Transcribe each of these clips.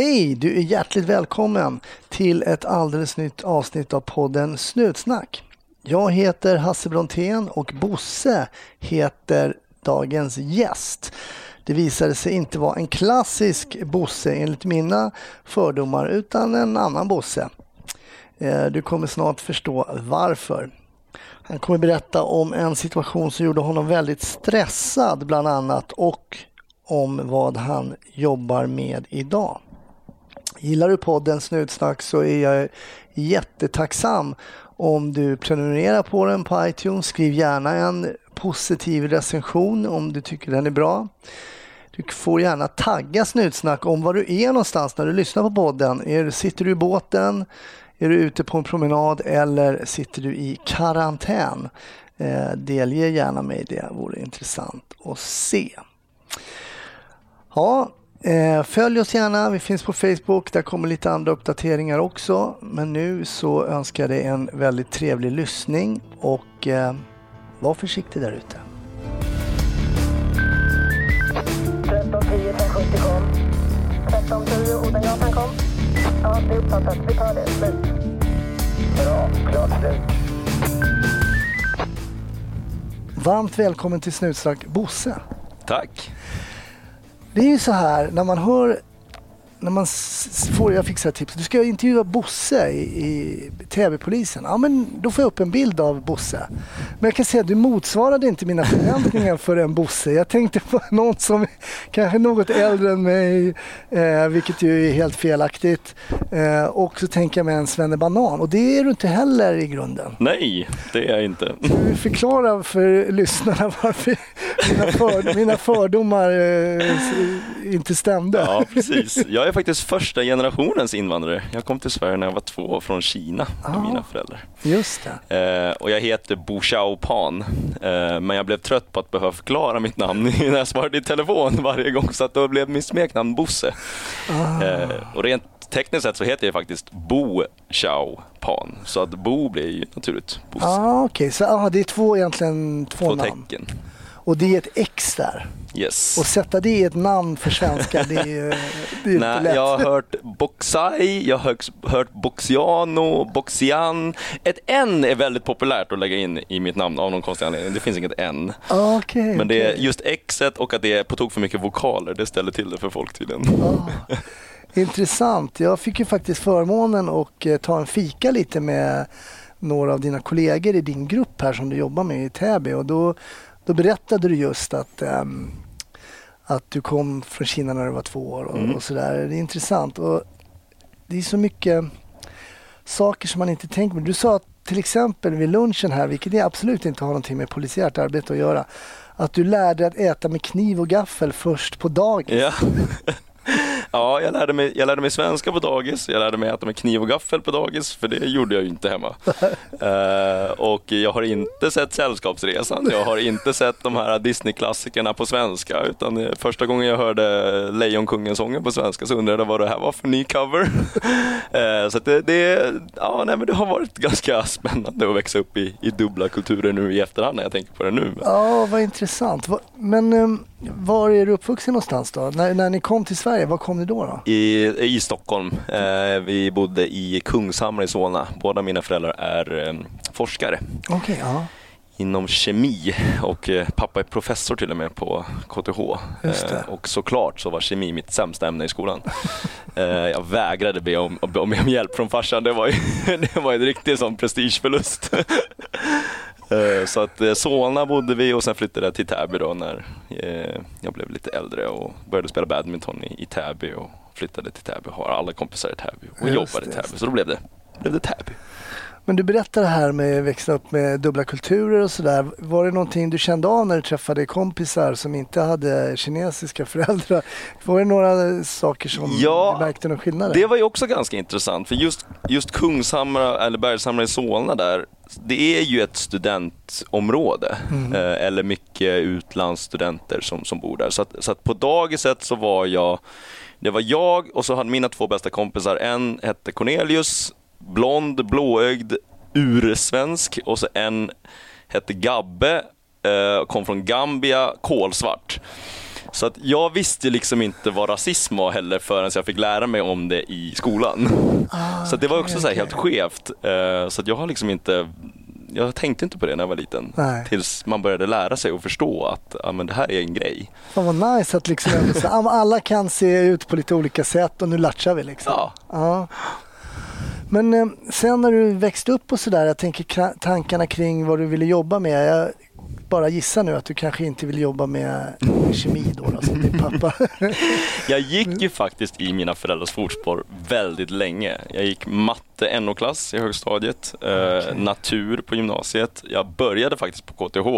Hej! Du är hjärtligt välkommen till ett alldeles nytt avsnitt av podden Snutsnack. Jag heter Hasse Brontén och Bosse heter dagens gäst. Det visade sig inte vara en klassisk Bosse enligt mina fördomar utan en annan Bosse. Eh, du kommer snart förstå varför. Han kommer berätta om en situation som gjorde honom väldigt stressad bland annat och om vad han jobbar med idag. Gillar du podden Snutsnack så är jag jättetacksam om du prenumererar på den på iTunes. Skriv gärna en positiv recension om du tycker den är bra. Du får gärna tagga Snutsnack om var du är någonstans när du lyssnar på podden. Är, sitter du i båten? Är du ute på en promenad eller sitter du i karantän? Eh, delge gärna mig det, vore intressant att se. Ja, eh, följ oss gärna. Vi finns på Facebook. Där kommer lite andra uppdateringar också. Men nu så önskar jag dig en väldigt trevlig lyssning och eh, var försiktig där ute. 1310 1070 kom. 1310 Odengatan kom. Ja, det är uppfattat. Vi tar det. Slut. Bra. Klart slut. Varmt välkommen till Snutsnack Bosse. Tack. Det är ju så här när man hör när man får, jag fick så här tips, du ska intervjua Bosse i, i TV-polisen. Ja men då får jag upp en bild av Bosse. Men jag kan säga att du motsvarade inte mina förväntningar för en Bosse. Jag tänkte på någon som kanske är något äldre än mig, eh, vilket ju är helt felaktigt. Eh, och så tänker jag mig en svennebanan och det är du inte heller i grunden. Nej, det är jag inte. Ska vi förklara för lyssnarna varför mina, för, mina fördomar eh, inte stämde? Ja, precis. Jag är faktiskt första generationens invandrare. Jag kom till Sverige när jag var två från Kina med Ah. mina föräldrar. Just. Eh, och jag heter Bo Xiao Pan. Eh, men jag blev trött på att behöva förklara mitt namn när jag svarade i telefon varje gång så att då blev mitt smeknamn Bosse. Ah. Eh, och rent tekniskt sett så heter jag faktiskt Bo Xiao Pan. Så att Bo blir ju naturligt Bosse. Ah, Okej, så ah, det är två egentligen två, Två namn. tecken. Och det är ett X där. Yes. Och sätta det i ett namn för svenska, det är ju det är Nej, lätt. jag har hört Boxai, jag har hört- Boxiano, Boxian. Ett N är väldigt populärt att lägga in i mitt namn av någon konstig anledning. Det finns inget N. Okej, Men det är just Xet och att det är på tok för mycket vokaler, det ställer till det för folk tydligen. Ah, intressant. Jag fick ju faktiskt förmånen att eh, ta en fika lite med några av dina kollegor i din grupp här som du jobbar med i Täby och då, då berättade du just att ehm, att du kom från Kina när du var två år och, Mm. och sådär. Det är intressant. Och det är så mycket saker som man inte tänker på. Du sa att till exempel vid lunchen här, vilket absolut inte har någonting med polisiärt arbete att göra, att du lärde dig att äta med kniv och gaffel först på dagen. Ja. Ja, jag lärde, mig, jag lärde mig svenska på dagis, jag lärde mig äta med kniv och gaffel på dagis, för det gjorde jag ju inte hemma. Eh, och jag har inte sett Sällskapsresan, jag har inte sett de här Disney-klassikerna på svenska, utan första gången jag hörde Lejonkungen-sången på svenska så undrade jag vad det här var för ny cover. Eh, så det, det, ja, nej, men det har varit ganska spännande att växa upp i, i dubbla kulturer nu i efterhand när jag tänker på det nu. Ja, vad intressant. Men um, var är du uppvuxen någonstans då? När, när ni kom till Sverige, var kom ni då? då? I, I Stockholm. Eh, vi bodde i Kungshamra i Solna. Båda mina föräldrar är eh, forskare Okej, ja. inom kemi och eh, pappa är professor till och med på KTH. Eh, och såklart så var kemi mitt sämsta ämne i skolan. eh, jag vägrade be om, be om hjälp från farsan. Det var ju det var en riktig sån prestigeförlust. Eh, Så att eh, Solna bodde vi och sen flyttade jag till Täby då när eh, jag blev lite äldre och började spela badminton i, i Täby och flyttade till Täby. Har alla kompisar i Täby och Just jobbar i Täby. Så då blev det, blev det Täby. Men du berättade här med att växa upp med dubbla kulturer och sådär. Var det någonting du kände av när du träffade kompisar som inte hade kinesiska föräldrar? Var det några saker som Ja, du märkte någon skillnad? Det var ju också ganska intressant för just, just Kungshamra eller Bergshamra i Solna där, det är ju ett studentområde. Mm. Eh, eller mycket utlandsstudenter som, som bor där. Så att, så att på dagiset så var jag, det var jag och så hade mina två bästa kompisar, en hette Cornelius, blond, blåögd, ursvensk och så en hette Gabbe, eh, kom från Gambia, kolsvart. Så att jag visste liksom inte vad rasism var heller förrän jag fick lära mig om det i skolan. Ah, Så det var också så här okej. helt skevt. Eh, Så att jag har liksom inte jag tänkte inte på det när jag var liten. Nej. Tills man började lära sig och förstå att ja, men det här är en grej. Fan vad nice att liksom så, alla kan se ut på lite olika sätt och nu latchar vi liksom. Ja. Ja. Men eh, sen när du växte upp och sådär, jag tänker tankarna kring vad du ville jobba med. Jag bara gissar nu att du kanske inte vill jobba med kemi då, då som din pappa. Jag gick ju faktiskt i mina föräldrars fotspår väldigt länge. Jag gick matte NO-klass i högstadiet, eh, natur på gymnasiet. Jag började faktiskt på KTH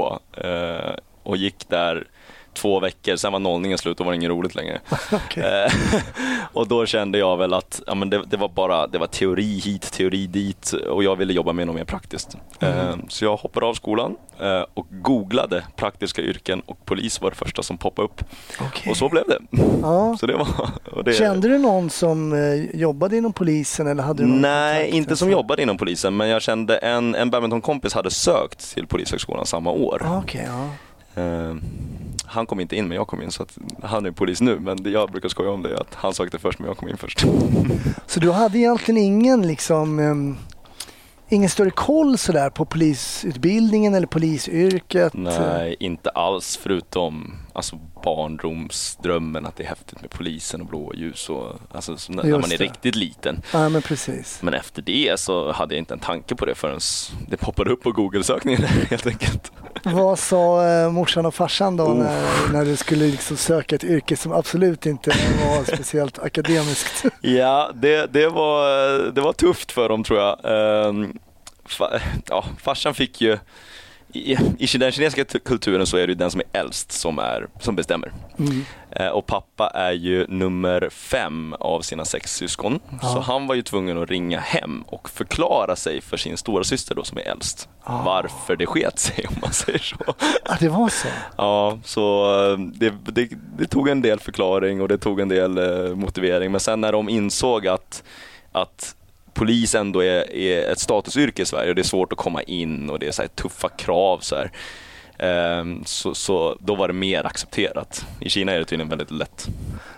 eh, och gick där två veckor, sen var nollningen slut och var det inget roligt längre. Eh, och då kände jag väl att ja, men det, det var bara det var teori hit, teori dit och jag ville jobba med något mer praktiskt. Eh, så jag hoppade av skolan eh, och googlade praktiska yrken och polis var det första som poppade upp. Okej. Och så blev det. Ja. Så det var, det, Kände du någon som jobbade inom polisen eller hade du någon Nej, inte som jobbade inom polisen men jag kände en, en badmintonkompis hade sökt till Polishögskolan samma år. Ah, Okej, ja. Han kom inte in men jag kom in så att han är polis nu men jag brukar skoja om det att han sökte först men jag kom in först. Så du hade egentligen ingen liksom ehm, Ingen större koll sådär på polisutbildningen eller polisyrket? Nej, inte alls förutom alltså, barndomsdrömmen att det är häftigt med polisen och blåljus och alltså, så när, när man är det. riktigt liten. Ja, men precis. Men efter det så hade jag inte en tanke på det förrän det poppade upp på Google-sökningen helt enkelt. Vad sa eh, morsan och farsan då Oh. när, när du skulle liksom söka ett yrke som absolut inte var speciellt akademiskt? Ja, det, det, var, det var tufft för dem tror jag. Ehm, fa, ja, farsan fick ju i, I den kinesiska kulturen så är det ju den som är äldst som, är, som bestämmer. Mm. Eh, och pappa är ju nummer fem av sina sex syskon. Ja. Så han var ju tvungen att ringa hem och förklara sig för sin stora syster då som är äldst. Ah. Varför det sket sig om man säger så. Ja, det var så? Ja, så eh, det, det, det tog en del förklaring och det tog en del eh, motivering. Men sen när de insåg att, att polis ändå är, är ett statusyrke i Sverige och det är svårt att komma in och det är så här tuffa krav så ehm, Så, så då var det mer accepterat. I Kina är det tydligen väldigt lätt.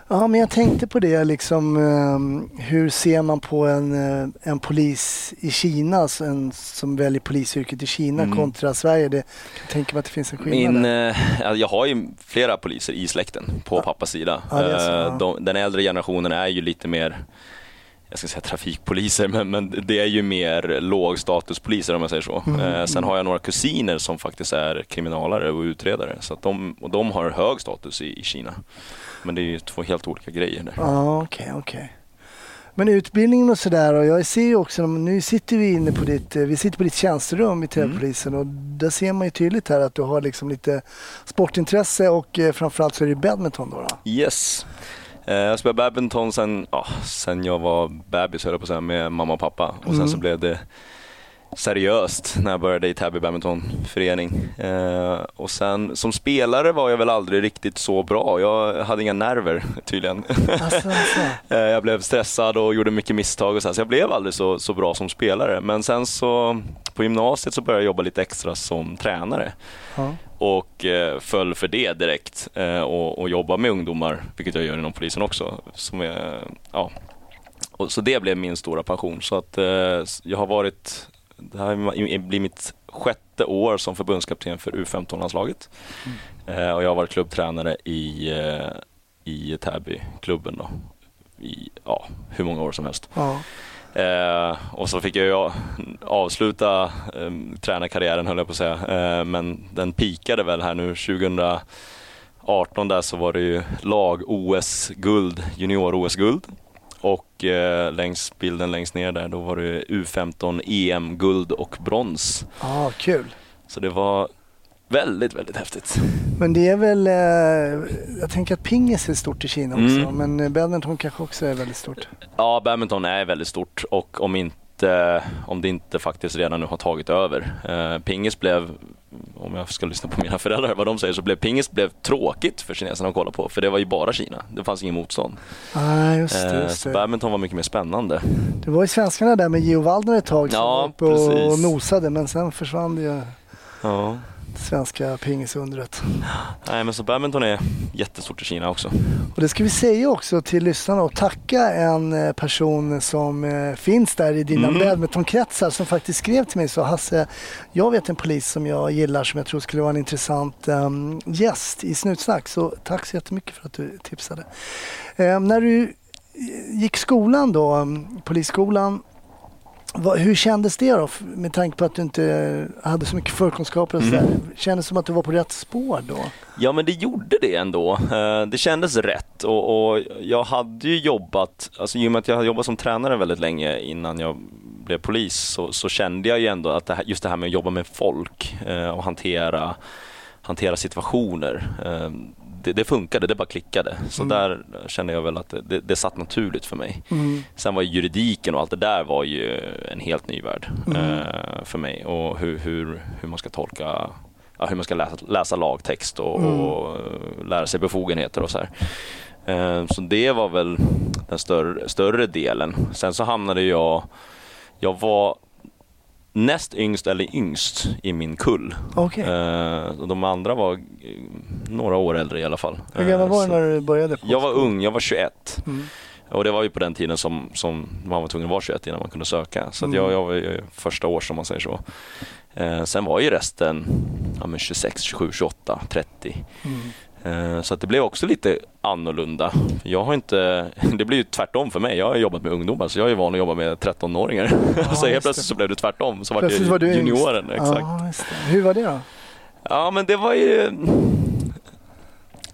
Ja, men jag tänkte på det liksom. ehm, hur ser man på en, eh, en polis i Kina, alltså en som väljer polisyrket i Kina Mm. kontra Sverige? Det, jag tänker mig att det finns en skillnad Min, eh, ja, jag har ju flera poliser i släkten på pappas sida. Ja, så, Eh, ja. de, den äldre generationen är ju lite mer jag ska säga trafikpoliser, men, men det är ju mer lågstatuspoliser om jag säger så. Mm, Eh, sen har jag några kusiner som faktiskt är kriminalare och utredare. Så de, och de har hög status i, i Kina. Men det är ju två helt olika grejer där. Ja, okej, okej. Men utbildningen och sådär och jag ser ju också, nu sitter vi inne på ditt, eh, vi sitter på ditt tjänsterum i Täbypolisen och där ser man ju tydligt här att du har liksom lite sportintresse och eh, framförallt så är det badminton då. då. Yes. Eh, Jag spelade badminton sen, ja, sen jag var bebis höll jag på att säga, med mamma och pappa. Och sen Mm. så blev det seriöst när jag började i Täby badmintonförening. Eh, och sen som spelare var jag väl aldrig riktigt så bra. Jag hade inga nerver tydligen. Alltså, alltså. Eh, jag blev stressad och gjorde mycket misstag och så, här, så jag blev aldrig så, så bra som spelare. Men sen så på gymnasiet så började jag jobba lite extra som tränare Ja. och eh, föll för det direkt eh, och, och jobba med ungdomar, vilket jag gör inom polisen också. Som är, ja. och, så det blev min stora passion. Så att eh, jag har varit, det här blir mitt sjätte år som förbundskapten för U15-landslaget. Eh, och jag har varit klubbtränare i, eh, i Täby-klubben då. I ja, hur många år som helst. Ja. Eh, och så fick jag avsluta eh, tränarkarriären höll jag på att säga. Eh, men den pikade väl här nu 2018 där så var det ju lag-OS-guld, junior-OS-guld. Och eh, längs bilden längst ner där då var det U15 EM-guld och brons. ja, kul. Så det var väldigt, väldigt häftigt. Men det är väl, eh, jag tänker att pingis är stort i Kina också, Mm. men eh, badminton kanske också är väldigt stort. Ja, badminton är väldigt stort och om, inte, om det inte faktiskt redan nu har tagit över. Eh, pingis blev, om jag ska lyssna på mina föräldrar, vad de säger, så blev pingis blev tråkigt för kineserna att kolla på. För det var ju bara Kina. Det fanns ingen motstånd. Nej, just det. Eh, Just så det. badminton var mycket mer spännande. det var ju svenskarna där med Geo Waldner ett tag som Ja, var uppe och precis. nosade, men sen försvann det ju. Ja. Svenska pingisundret. Nej, men så badminton är jättestort i Kina också. Och det ska vi säga också till lyssnarna och tacka en eh, person som eh, finns där i dina Mm. badmintonkretsar som faktiskt skrev till mig så Hasse, jag vet en polis som jag gillar som jag tror skulle vara en intressant ehm, gäst i Snutsnack så tack så jättemycket för att du tipsade. Eh, när du gick skolan då, em, polisskolan, hur kändes det då med tanke på att du inte hade så mycket förkunskaper och sådär? Mm. Kändes det som att du var på rätt spår då? Ja, men det gjorde det ändå. Eh, Det kändes rätt och, och jag hade ju jobbat, alltså i och med att jag hade jobbat som tränare väldigt länge innan jag blev polis så, så kände jag ju ändå att det här, just det här med att jobba med folk eh, och hantera, hantera situationer, eh, det, det funkade, det bara klickade. Så Mm. där kände jag väl att det, det, det satt naturligt för mig. Mm. Sen var ju juridiken och allt det där var ju en helt ny värld Mm. eh, för mig och hur, hur, hur man ska tolka ja, hur man ska läsa, läsa lagtext och, Mm. och eh, lära sig befogenheter och så här. Eh, Så det var väl den större, större delen. Sen så hamnade jag, jag var näst yngst eller yngst i min kull. Okej. Eh, De andra var eh, några år äldre i alla fall. Hur gammal Eh, var du när du började? På Jag var ung, jag var 21. Mm. Och det var ju på den tiden som, som man var tvungen att vara 21 innan man kunde söka. Så Mm. jag, jag var ju första år som man säger så. Eh, sen var ju resten ja, men 26, 27, 28, 30. Mm. Eh, så att det blev också lite annorlunda. Jag har inte, det blir ju tvärtom för mig. Jag har jobbat med ungdomar så jag är van att jobba med 13-åringar. så just helt plötsligt så blev det tvärtom. Så var det var du yngst. junioren. Exakt. Ja. Hur var det då? Ja, men det var ju...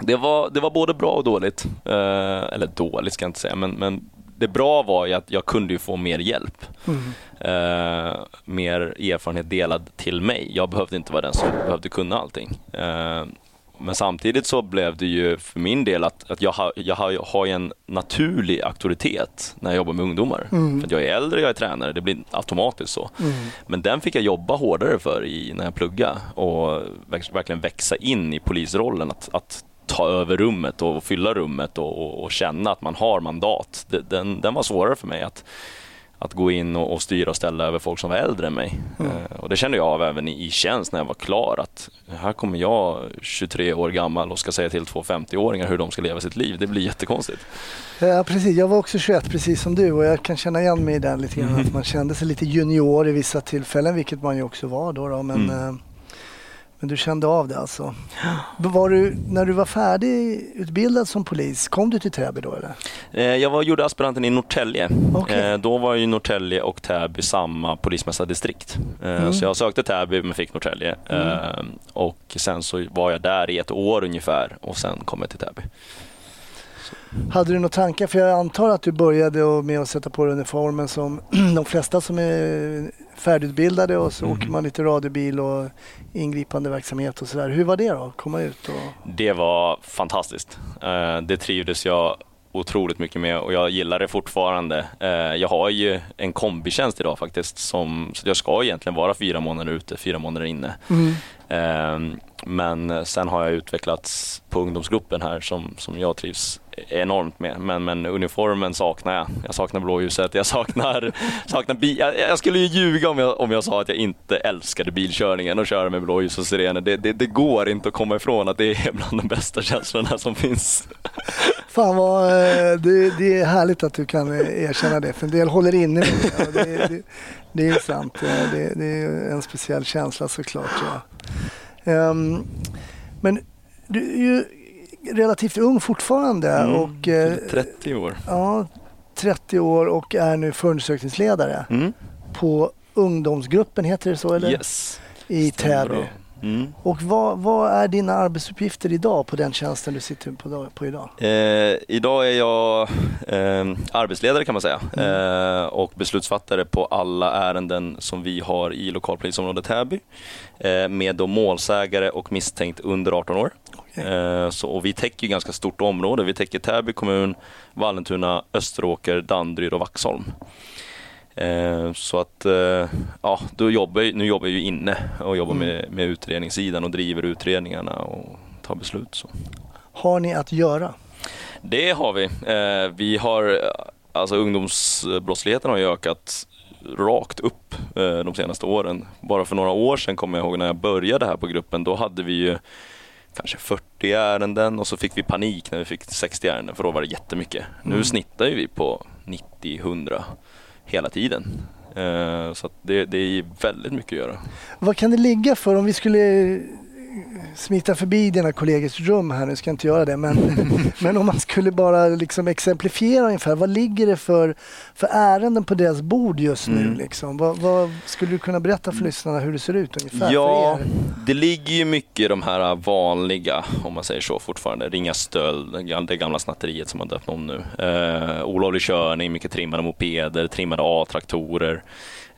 Det var, det var både bra och dåligt. Eh, eller dåligt ska jag inte säga, men, men det bra var ju att jag kunde få mer hjälp. Mm. Eh, mer erfarenhet delad till mig. Jag behövde inte vara den som behövde kunna allting. Eh, men samtidigt så blev det ju för min del att, att jag, har, jag har, har ju en naturlig auktoritet när jag jobbar med ungdomar. Mm. För jag är äldre, jag är tränare, det blir automatiskt så. Mm. Men den fick jag jobba hårdare för i, när jag pluggade och verk- verkligen växa in i polisrollen. Att, att ta över rummet och fylla rummet och, och, och känna att man har mandat. Den, den var svårare för mig att, att gå in och, och styra och ställa över folk som var äldre än mig. Mm. Eh, och det kände jag av även i, i tjänst när jag var klar. Att här kommer jag 23 år gammal och ska säga till två 50-åringar hur de ska leva sitt liv. Det blir jättekonstigt. Ja, precis. Jag var också 21 precis som du och jag kan känna igen mig i den lite grann. Mm. Att man kände sig lite junior i vissa tillfällen, vilket man ju också var då. då men, Mm. Men du kände av det alltså. Var du, när du var färdigutbildad som polis, kom du till Täby då eller? Eh, Jag var, gjorde aspiranten i Norrtälje. Okej. Eh, Då var ju Norrtälje och Täby samma polismästardistrikt. Eh, Mm. Så jag sökte Täby men fick Norrtälje. Eh, Och sen så var jag där i ett år ungefär och sen kom jag till Täby. Hade du några tankar? För jag antar att du började med att sätta på dig uniformen som de flesta som är färdigutbildade och så Mhm. åker man lite radiobil och ingripande verksamhet och sådär. Hur var det då? Komma ut och... Det var fantastiskt. Eh, Det trivdes jag otroligt mycket med och jag gillar det fortfarande. Eh, Jag har ju en kombitjänst idag faktiskt, som, så jag ska egentligen vara fyra månader ute, fyra månader inne. Mm. Eh, Men sen har jag utvecklats på ungdomsgruppen här som, som jag trivs enormt med. Men, men uniformen saknar jag. Jag saknar blåljuset, jag saknar, saknar bil. Jag, jag skulle ju ljuga om jag, om jag sa att jag inte älskade bilkörningen och köra med blåljus och sirener. Det, det, det går inte att komma ifrån att det är bland de bästa känslorna som finns. Fan vad, eh, det, det är härligt att du kan eh, erkänna det för en del håller inne med det. det, det, det är sant. Eh, Det, det är en speciell känsla såklart. Ja. Ehm, men du är ju relativt ung fortfarande Mm, och eh, 30 år. ja, 30 år och är nu förundersökningsledare Mm. på ungdomsgruppen, heter det så? Eller? Yes. I Stämmer Täby. bra. Mm. Och vad, vad är dina arbetsuppgifter idag på den tjänsten du sitter på, på idag? Eh, idag är jag eh, arbetsledare kan man säga eh, och beslutsfattare på alla ärenden som vi har i lokalpolisområdet Täby eh, med då målsägare och misstänkt under 18 år. Okej. Eh, så, och vi täcker ganska stort område. Vi täcker Täby kommun, Vallentuna, Österåker, Danderyd och Vaxholm. Eh, så att, eh, ja, då jobbar, nu jobbar jag ju inne och jobbar Mm. med, med utredningssidan och driver utredningarna och tar beslut. Så. Har ni att göra? Det har vi. Eh, vi har, alltså ungdomsbrottsligheten har ju ökat rakt upp de senaste åren. Bara för några år sedan kommer jag ihåg när jag började här på gruppen, då hade vi ju kanske 40 ärenden och så fick vi panik när vi fick 60 ärenden för då var det jättemycket. Mm. Nu snittar ju vi på 90-100 hela tiden. Eh, så att det, det är väldigt mycket att göra. Vad kan det ligga för om vi skulle smita förbi dina kollegors rum här, nu ska jag inte göra det, men, men om man skulle bara liksom exemplifiera ungefär, vad ligger det för, för ärenden på deras bord just nu? Mm. Liksom? Vad, vad, skulle du kunna berätta för lyssnarna hur det ser ut ungefär Ja, det ligger ju mycket i de här vanliga, om man säger så fortfarande. Ringa stöld, det gamla snatteriet som man döpt om nu. Eh, olovlig körning, mycket trimmade mopeder, trimmade A-traktorer.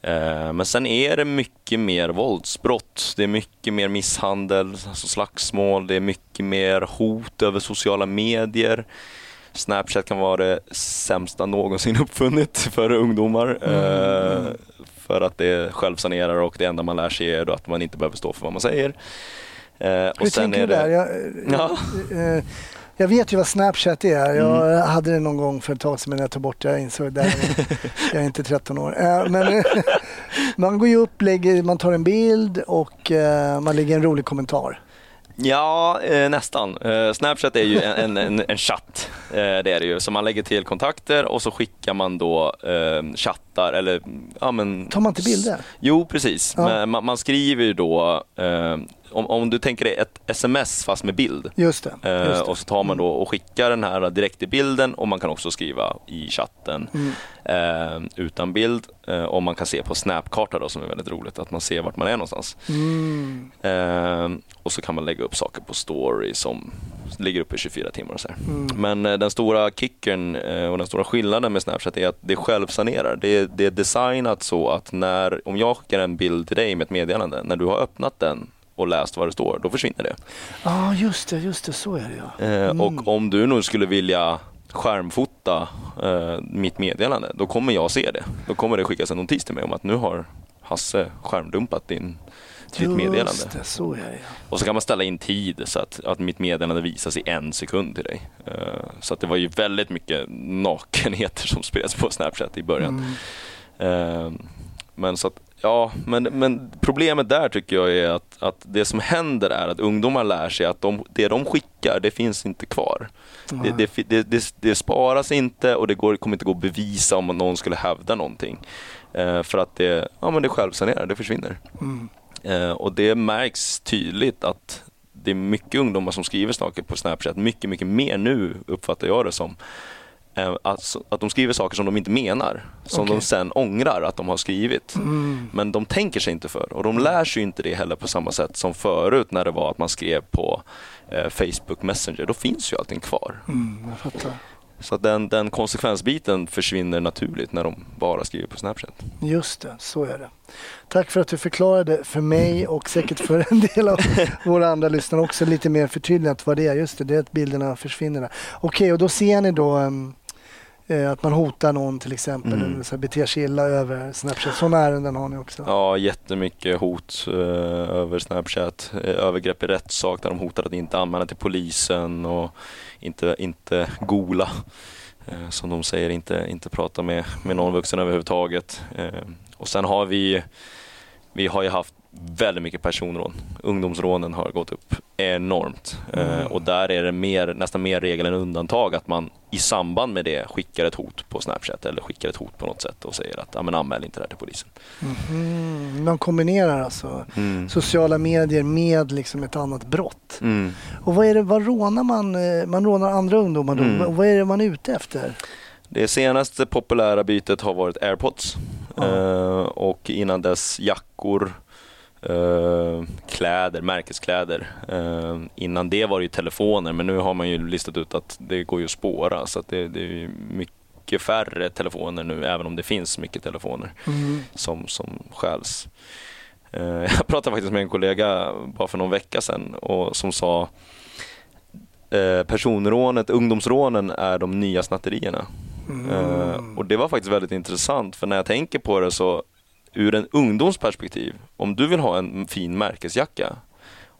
Eh, men sen är det mycket mer våldsbrott. Det är mycket mer misshandel, alltså slagsmål. Det är mycket mer hot över sociala medier. Snapchat kan vara det sämsta någonsin uppfunnit för ungdomar. Eh, för att det självsanerar och det enda man lär sig är att man inte behöver stå för vad man säger. Eh, Hur tänker du där? Jag, Ja. Jag vet ju vad Snapchat är. Jag Mm. hade det någon gång för ett tag sedan men jag tog bort det. Jag insåg det. Jag är inte 13 år. Eh, Men man går ju upp, lägger, man tar en bild och eh, man lägger en rolig kommentar. Ja, eh, nästan. Snapchat är ju en, en, en, chatt. Det är det ju. Så man lägger till kontakter och så skickar man då chattar eller ja men... Tar man inte bilder? Jo, precis. Ja. Men man, man skriver ju då, om, om du tänker dig ett sms fast med bild. Just det. Eh, Just det. och så tar man då och skickar den här direkt i bilden och man kan också skriva i chatten Mm. eh, utan bild. Eh, och man kan se på snapkarta då som är väldigt roligt, att man ser vart man är någonstans. Mm. Eh, och så kan man lägga upp saker på story som ligger uppe i 24 timmar och så. Mm. Men den stora kicken och den stora skillnaden med Snapchat är att det självsanerar. Det det är designat så att när, om jag skickar en bild till dig med ett meddelande, när du har öppnat den och läst vad det står, då försvinner det. Ja, just det. Just det. Så är det ja. Eh, Mm. Och om du nu skulle vilja skärmfota eh, mitt meddelande, då kommer jag se det. Då kommer det skickas en notis till mig om att nu har Hasse skärmdumpat din, ditt meddelande. Just det. Så är det. Och så kan man ställa in tid så att, att mitt meddelande visas i en sekund till dig. Eh, så att det var ju väldigt mycket nakenheter som spreds på Snapchat i början. Mm. Eh, men så att, ja, men, men problemet där tycker jag är att, att det som händer är att ungdomar lär sig att de, det de skickar, det finns inte kvar. Det, det, det, det, det sparas inte och det går, kommer inte gå att bevisa om någon skulle hävda någonting. Eh, för att det, ja, men det självsanerar, det försvinner. Mm. Eh, och det märks tydligt att det är mycket ungdomar som skriver saker på Snapchat, mycket, mycket mer nu uppfattar jag det som. Eh, att, att de skriver saker som de inte menar, som Okej. de sen ångrar att de har skrivit. Mm. Men de tänker sig inte för och de lär sig inte det heller på samma sätt som förut när det var att man skrev på eh, Facebook Messenger. Då finns ju allting kvar. Mm. Jag fattar. Så den, den konsekvensbiten försvinner naturligt när de bara skriver på Snapchat. Just det, så är det. Tack för att du förklarade för mig och säkert för en del av våra andra lyssnare också lite mer förtydligat vad det är. Just det, det är att bilderna försvinner. Okej, och då ser ni då eh, att man hotar någon till exempel Mm. eller så beter sig illa över Snapchat. Sådana ärenden har ni också. Ja, jättemycket hot eh, över Snapchat. Eh, övergrepp i rättssak där de hotar att inte anmäla till polisen och inte, inte gola. Eh, som de säger, inte, inte prata med, med någon vuxen överhuvudtaget. Eh, och sen har vi, vi har ju haft väldigt mycket personrån. Ungdomsrånen har gått upp enormt. Eh, Mm. och där är det mer, nästan mer regel än undantag att man i samband med det skickar ett hot på Snapchat eller skickar ett hot på något sätt och säger att men anmäl inte det här till polisen. Mhm. Man kombinerar alltså Mm. sociala medier med liksom ett annat brott. Mm. Och vad är det, vad rånar man? eh, Man rånar andra ungdomar då. Mm. Vad- är det man är ute efter? Det senaste populära bytet har varit airpods eh, och innan dess jackor, eh, kläder, märkeskläder. Eh, innan det var det ju telefoner men nu har man ju listat ut att det går ju att spåra så att det, det är mycket färre telefoner nu även om det finns mycket telefoner Mm. som, som stjäls. Eh, Jag pratade faktiskt med en kollega bara för någon vecka sedan och som sa personrånet, ungdomsrånen är de nya snatterierna. Mm. och det var faktiskt väldigt intressant för när jag tänker på det så ur en ungdomsperspektiv, om du vill ha en fin märkesjacka,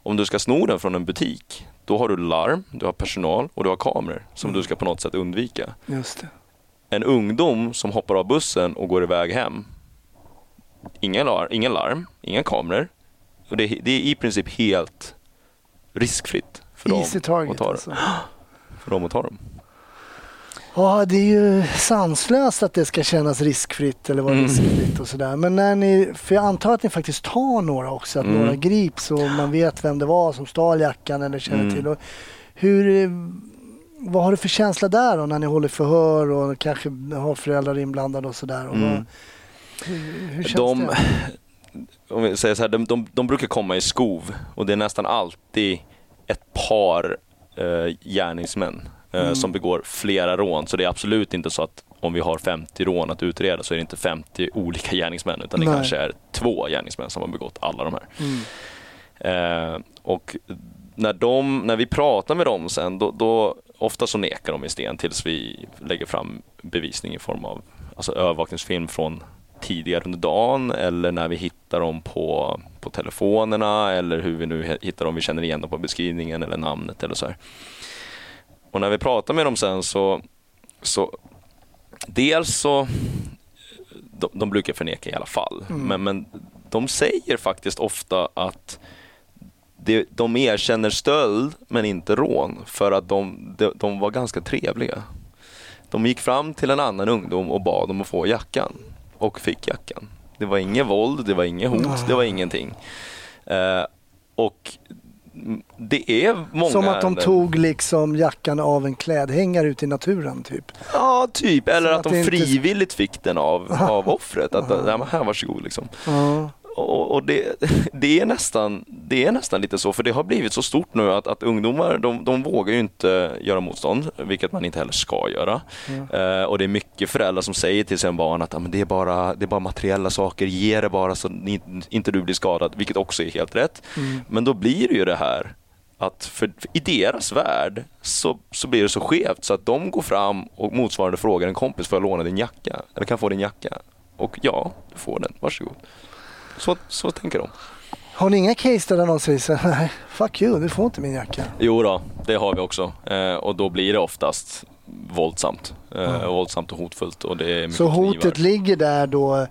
om du ska sno den från en butik, då har du larm, du har personal och du har kameror som Mm. du ska på något sätt undvika. Just det. En ungdom som hoppar av bussen och går iväg hem, ingen, lar, ingen larm, inga kameror. Och det, det är i princip helt riskfritt för Easy dem, att target ta, alltså. för dem att ta dem. Ja, det är ju sanslöst att det ska kännas riskfritt eller vara Mm. riskfritt och sådär. Men när ni, för jag antar att ni faktiskt tar några också, att Mm. några grips och man vet vem det var som stal jackan eller känner Mm. till. Och hur, vad har du för känsla där då när ni håller förhör och kanske har föräldrar inblandade och sådär? Och Mm. vad, hur, hur känns De, det? om vi säger så här, de, de, de brukar komma i skov och det är nästan alltid ett par eh, gärningsmän Mm. som begår flera rån. Så det är absolut inte så att om vi har 50 rån att utreda så är det inte 50 olika gärningsmän utan det Nej. kanske är två gärningsmän som har begått alla de här. Mm. Eh, och när, de, när vi pratar med dem sen, då, då ofta så nekar de i sten tills vi lägger fram bevisning i form av alltså övervakningsfilm från tidigare under dagen eller när vi hittar dem på, på telefonerna eller hur vi nu hittar dem, vi känner igen dem på beskrivningen eller namnet eller så här. Och när vi pratar med dem sen så, så dels så de, de brukar förneka i alla fall, Mm. men, men de säger faktiskt ofta att det, de erkänner stöld men inte rån för att de, de, de var ganska trevliga. De gick fram till en annan ungdom och bad om att få jackan och fick jackan. Det var inget våld, det var inget hot, det var ingenting. Eh, och det är många Som att de tog liksom jackan av en klädhängare ute i naturen typ. Ja, typ. Eller att, att de det inte- frivilligt fick den av, av offret. Att, ja, varsågod liksom. Ja. Och, och det, det, är nästan, det är nästan lite så, för det har blivit så stort nu att, att ungdomar de, de vågar ju inte göra motstånd, vilket man inte heller ska göra. Eh, och det är mycket föräldrar som säger till sina barn att "Ja, men det, är bara, det är bara materiella saker, ge det bara så ni, inte du blir skadad, vilket också är helt rätt. Mm. Men då blir det ju det här att för, för i deras värld så, så blir det så skevt så att de går fram och motsvarande frågar en kompis, får jag låna din jacka? Eller kan jag få din jacka? Och ja, du får den, varsågod. Så, så tänker de. Har ni inga case där någon säger så nej, fuck you, du får inte min jacka. Jo då, det har vi också. Eh, och då blir det oftast våldsamt. Eh, Ja. Våldsamt och hotfullt. Och det är Så hotet knivar. ligger där då,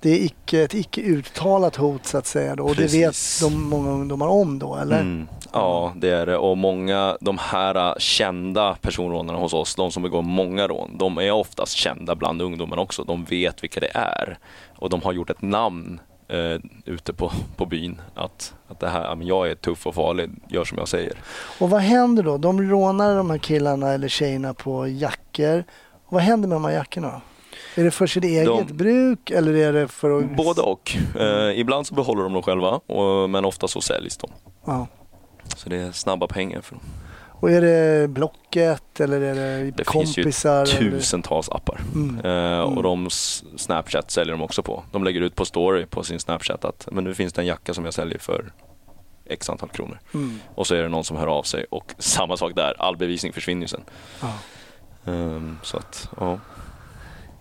det är icke, ett icke uttalat hot så att säga då, och det vet Precis. de många ungdomar om då eller? Mm. Ja, det är det. Och många, de här kända personrånarna hos oss, de som begår många rån, de är oftast kända bland ungdomarna också. De vet vilka det är. Och de har gjort ett namn eh, ute på, på byn. Att, att det här, jag är tuff och farlig, gör som jag säger. Och vad händer då? De rånar de här killarna eller tjejerna på jackor. Och vad händer med de här jackorna då? Är det för sitt eget De- bruk eller är det för att... Både och. Eh, ibland så behåller de dem själva, och, men ofta så säljs de. Ja. Så det är snabba pengar för dem. Och är det Blocket eller är det, Det finns ju kompisar? eller- tusentals appar. Mm. Mm. och de s- Snapchat säljer de också på. De lägger ut på story på sin Snapchat att men nu finns det en jacka som jag säljer för x antal kronor. Mm. Och så är det någon som hör av sig och samma sak där, all bevisning försvinner ju sen. Ja. Ehm, så att, ja.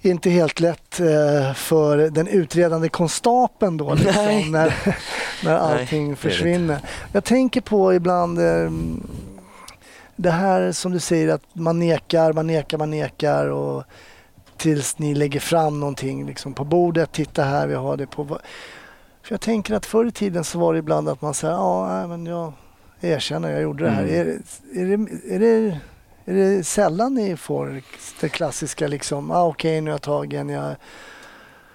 Inte helt lätt eh, för den utredande konstapeln då liksom, Nej. när, när Nej, allting det det försvinner. Jag tänker på ibland eh, det här som du säger att man nekar, man nekar, man nekar och tills ni lägger fram någonting liksom, på bordet. Titta här, vi har det på... För jag tänker att förr i tiden så var det ibland att man säger ja, men jag erkänner, jag gjorde det här. Mm. Är, det- är, det, är, det, är det sällan ni får det klassiska liksom, ah, okej nu är jag tagen, jag...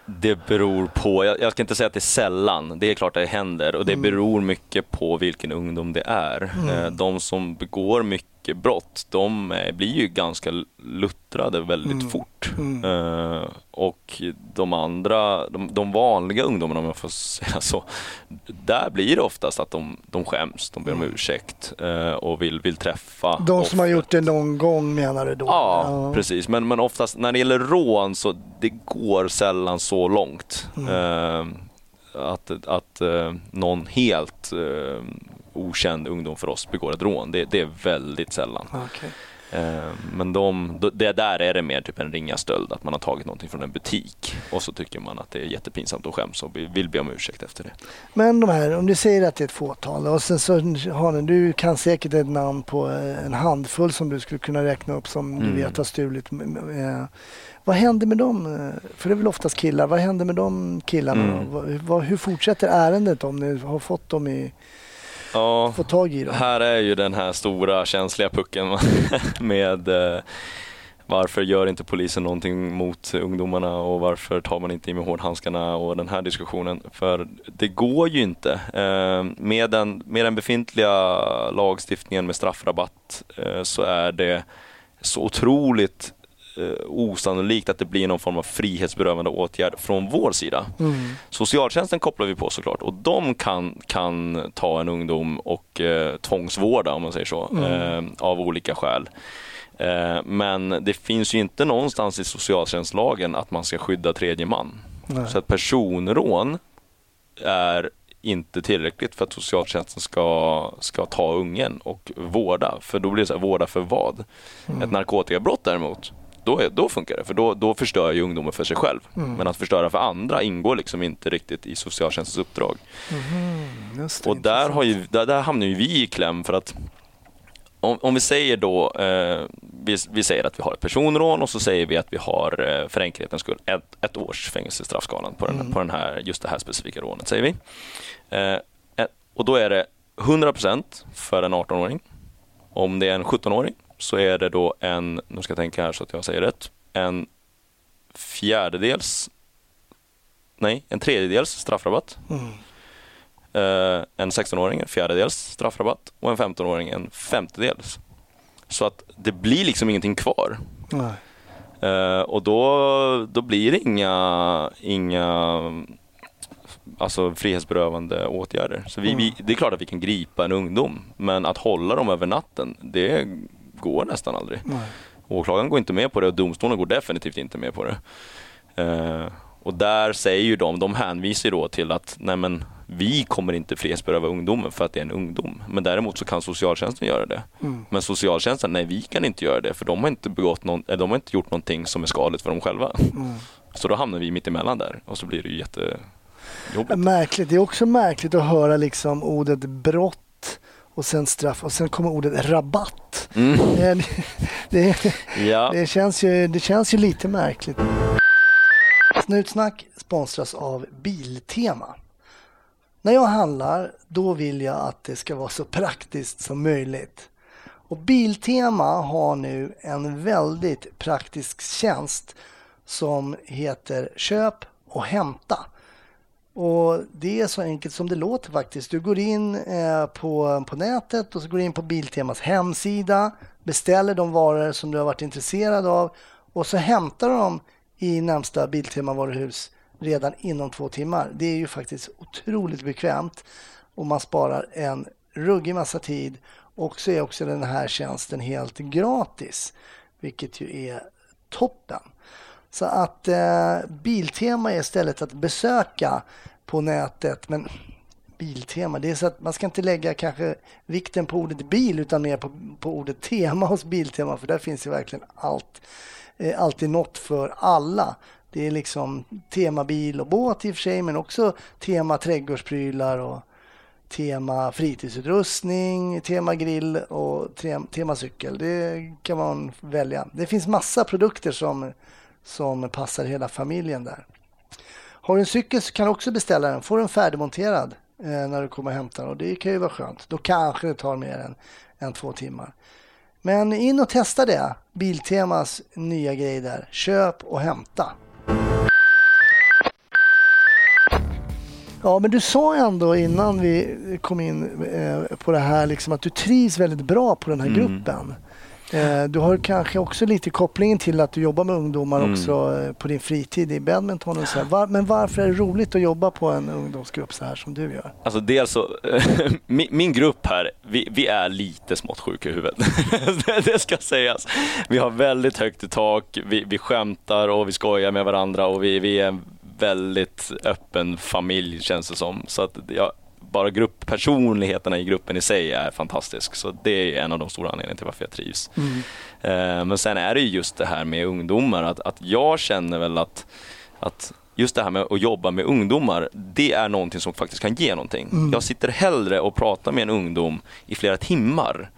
Det beror på, jag, jag ska inte säga att det är sällan, det är klart det händer och det Mm. beror mycket på vilken ungdom det är. Mm. Eh, De som begår mycket brott, de eh, blir ju ganska luttrade väldigt Mm. fort. Mm. Eh, och de andra, de, de vanliga ungdomarna om jag får säga så, där blir det oftast att de, de skäms, de ber om ursäkt eh, och vill, vill träffa Mm. De som har offret. gjort det någon gång menar du då? Ja, precis. Men, men oftast när det gäller rån så det går sällan så långt. Mm. Eh, att att någon helt okänd ungdom för oss begår ett rån. Det, det är väldigt sällan. Okej. Eh, Men de, det där är det mer typ en ringa stöld, att man har tagit någonting från en butik och så tycker man att det är jättepinsamt och skäms och vill be om ursäkt efter det. Men de här, om du säger att det är ett fåtal och sen så har du kan säkert ett namn på eh, en handfull som du skulle kunna räkna upp som du Mm. vet har stulit. Eh, Vad händer med dem? För det är väl oftast killar. Vad händer med de killarna? Mm. hur fortsätter ärendet om ni har fått dem i, Ja, fått tag i dem? här är ju den här stora känsliga pucken med eh, varför gör inte polisen någonting mot ungdomarna och varför tar man inte i med hårdhandskarna och den här diskussionen. För det går ju inte. Eh, med, den, med den befintliga lagstiftningen med straffrabatt eh, så är det så otroligt osannolikt att det blir någon form av frihetsberövande åtgärd från vår sida. Mm. Socialtjänsten kopplar vi på såklart och de kan, kan ta en ungdom och eh, tvångsvårda om man säger så, Mm. eh, av olika skäl. Eh, men det finns ju inte någonstans i socialtjänstlagen att man ska skydda tredje man. Nej. Så att personrån är inte tillräckligt för att socialtjänsten ska, ska ta ungen och vårda. För då blir det så här, vårda för vad? Mm. Ett narkotikabrott däremot, då, är, då funkar det. För då, då förstör ju ungdomen för sig själv. Mm. Men att förstöra för andra ingår liksom inte riktigt i socialtjänstens uppdrag. Just det, Och där, har ju, där, där hamnar ju vi i kläm för att om, om vi säger då, eh, vi, vi säger att vi har ett personrån och så säger vi att vi har eh, för enkelhetens skull ett, ett års fängelsestraffskalan på, den, Mm. på den här, just det här specifika rånet, säger vi. Eh, ett, och då är det 100% för en 18-åring. Om det är en 17-åring så är det då en, nu ska jag tänka här så att jag säger rätt, en fjärdedels, nej, en tredjedels straffrabatt. Mm. Eh, en 16-åring en fjärdedels straffrabatt och en 15-åring en femtedels. Så att det blir liksom ingenting kvar. Eh, och då, då blir det inga, inga alltså frihetsberövande åtgärder. Så vi, Mm. vi, det är klart att vi kan gripa en ungdom, men att hålla dem över natten, det går nästan aldrig. Nej. Åklagaren går inte med på det och domstolen går definitivt inte med på det. Eh, och där säger ju de, de hänvisar då till att nej men, vi kommer inte frihetsberöva ungdomen för att det är en ungdom. Men däremot så kan socialtjänsten göra det. Mm. Men socialtjänsten, nej vi kan inte göra det för de har inte, begått någon, eller de har inte gjort någonting som är skadligt för dem själva. Mm. Så då hamnar vi mitt emellan där och så blir det ju jättejobbigt. Märkligt. Det är också märkligt att höra liksom ordet brott och sen straff och sen kommer ordet rabatt. Mm. Det, det, Ja. det, känns ju, det känns ju lite märkligt. Snutsnack sponsras av Biltema. När jag handlar, då vill jag att det ska vara så praktiskt som möjligt. Och Biltema har nu en väldigt praktisk tjänst som heter Köp och hämta. Och Det är så enkelt som det låter faktiskt. Du går in eh, på, på nätet och så går du in på Biltemas hemsida, beställer de varor som du har varit intresserad av och så hämtar du dem i närmsta Biltema-varuhus redan inom två timmar. Det är ju faktiskt otroligt bekvämt och man sparar en ruggig massa tid och så är också den här tjänsten helt gratis, vilket ju är toppen. Så att eh, Biltema är istället att besöka på nätet. Men Biltema, det är så att man ska inte lägga kanske vikten på ordet bil utan mer på, på ordet tema hos Biltema för där finns ju verkligen allt. Eh, alltid något för alla. Det är liksom tema bil och båt i och för sig men också tema trädgårdsprylar och tema fritidsutrustning, tema grill och tema cykel. Det kan man välja. Det finns massa produkter som, som passar hela familjen där. Har du en cykel så kan du också beställa den. Får den färdigmonterad eh, när du kommer och hämtar den och det kan ju vara skönt. Då kanske det tar mer än, än två timmar. Men in och testa det. Biltemas nya grej där. Köp och hämta. Ja, men du sa ändå innan vi kom in eh, på det här liksom att du trivs väldigt bra på den här Mm. gruppen. Eh, du har kanske också lite kopplingen till att du jobbar med ungdomar Mm. också eh, på din fritid i badminton och så här. Men varför är det roligt att jobba på en ungdomsgrupp så här som du gör? Alltså dels så, min, min grupp här, vi, vi är lite smått sjuka i huvudet. det, det ska sägas. Vi har väldigt högt i tak, vi, vi skämtar och vi skojar med varandra och vi, vi är en väldigt öppen familj känns det som. Så att jag, bara grupppersonligheterna i gruppen i sig är fantastisk. Så det är en av de stora anledningarna till varför jag trivs. Mm. Eh, men sen är det ju just det här med ungdomar, att, att jag känner väl att, att just det här med att jobba med ungdomar, det är någonting som faktiskt kan ge någonting. Mm. Jag sitter hellre och pratar med en ungdom i flera timmar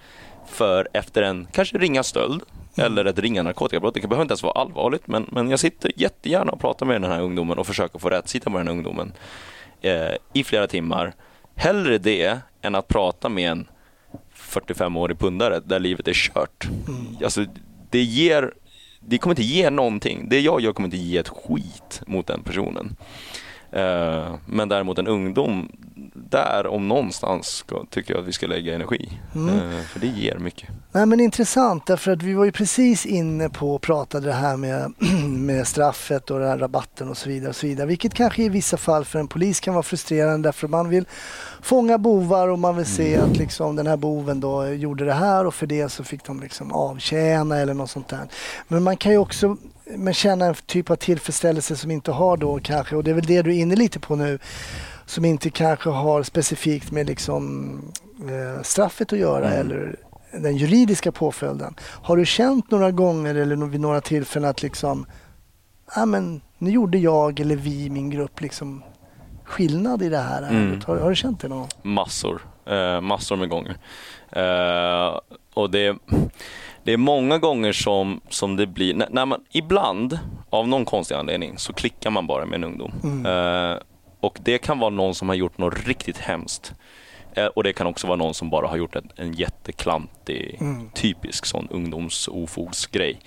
för efter en kanske ringa stöld Mm. eller ett ringa narkotikabrott. Det behöver inte ens vara allvarligt, men, men jag sitter jättegärna och pratar med den här ungdomen och försöker få rätt sida på den här ungdomen eh, i flera timmar. Hellre det än att prata med en 45-årig pundare där livet är kört. Alltså, det ger det kommer inte ge någonting. Det jag gör kommer inte ge ett skit mot den personen. Eh, men däremot en ungdom, där om någonstans ska, tycker jag att vi ska lägga energi. Eh, för det ger mycket. Nej, men intressant därför att vi var ju precis inne på och pratade det här med, med straffet och den här rabatten och så vidare. och så vidare. Vilket kanske i vissa fall för en polis kan vara frustrerande därför man vill fånga bovar och man vill se att liksom den här boven då gjorde det här och för det så fick de liksom avtjäna eller något sånt där. Men man kan ju också men känna en typ av tillfredsställelse som inte har då kanske och det är väl det du är inne lite på nu som inte kanske har specifikt med liksom eh, straffet att göra Mm. eller den juridiska påföljden. Har du känt några gånger eller vid några tillfällen att liksom, ja men nu gjorde jag eller vi i min grupp liksom skillnad i det här Mm. Har, har du känt det någon gång? Massor. Eh, massor med gånger. Eh, och det, det är många gånger som, som det blir, när, när man, ibland av någon konstig anledning så klickar man bara med en ungdom. Eh, och det kan vara någon som har gjort något riktigt hemskt. Eh, och det kan också vara någon som bara har gjort en, en jätteklantig, Mm. typisk sån ungdomsofogsgrej.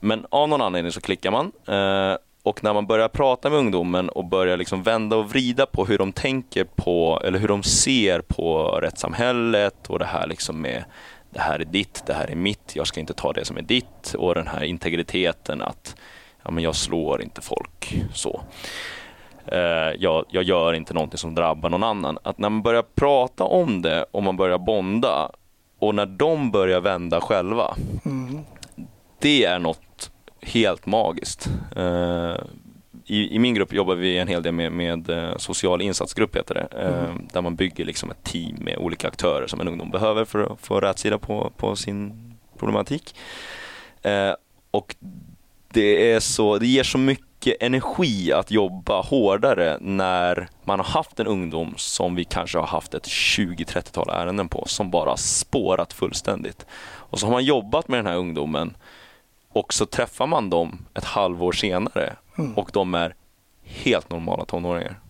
Men av någon anledning så klickar man. Eh, och när man börjar prata med ungdomen och börjar liksom vända och vrida på hur de tänker på, eller hur de ser på rättssamhället och det här liksom med det här är ditt, det här är mitt, jag ska inte ta det som är ditt och den här integriteten att ja, men jag slår inte folk så. Eh, jag, jag gör inte någonting som drabbar någon annan. Att när man börjar prata om det och man börjar bonda och när de börjar vända själva, Mm. det är något helt magiskt. I, I min grupp jobbar vi en hel del med, med eh, social insatsgrupp, heter det. Eh, Där man bygger liksom ett team med olika aktörer som en ungdom behöver för att få rätsida på, på sin problematik. Eh, och det, är så, det ger så mycket energi att jobba hårdare när man har haft en ungdom som vi kanske har haft ett 20-30-tal ärenden på som bara spårat fullständigt. Och så har man jobbat med den här ungdomen och så träffar man dem ett halvår senare och de är helt normala tonåringar.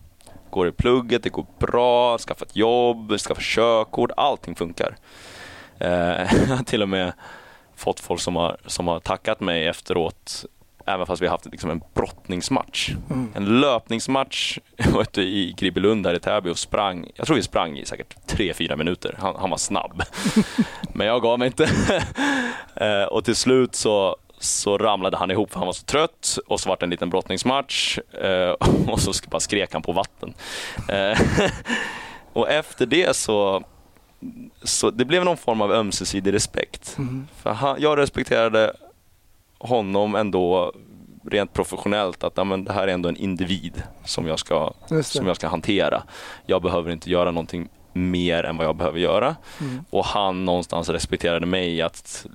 Går i plugget, det går bra, skaffat jobb, skaffat körkort, allting funkar. Eh, jag har till och med fått folk som har, som har tackat mig efteråt Även fast vi har haft liksom en brottningsmatch. En löpningsmatch ute i Gribbelund här i Täby och sprang. Jag tror vi sprang i säkert 3-4 minuter. Han, han var snabb. Men jag gav mig inte. Eh, och till slut så, så ramlade han ihop för han var så trött och så var det en liten brottningsmatch eh, och så bara skrek han på vatten. Eh, och efter det så, så det blev någon form av ömsesidig respekt. För han, jag respekterade honom ändå rent professionellt att ja, men det här är ändå en individ som jag, ska, som jag ska hantera. Jag behöver inte göra någonting mer än vad jag behöver göra. Mm. Och han någonstans respekterade mig att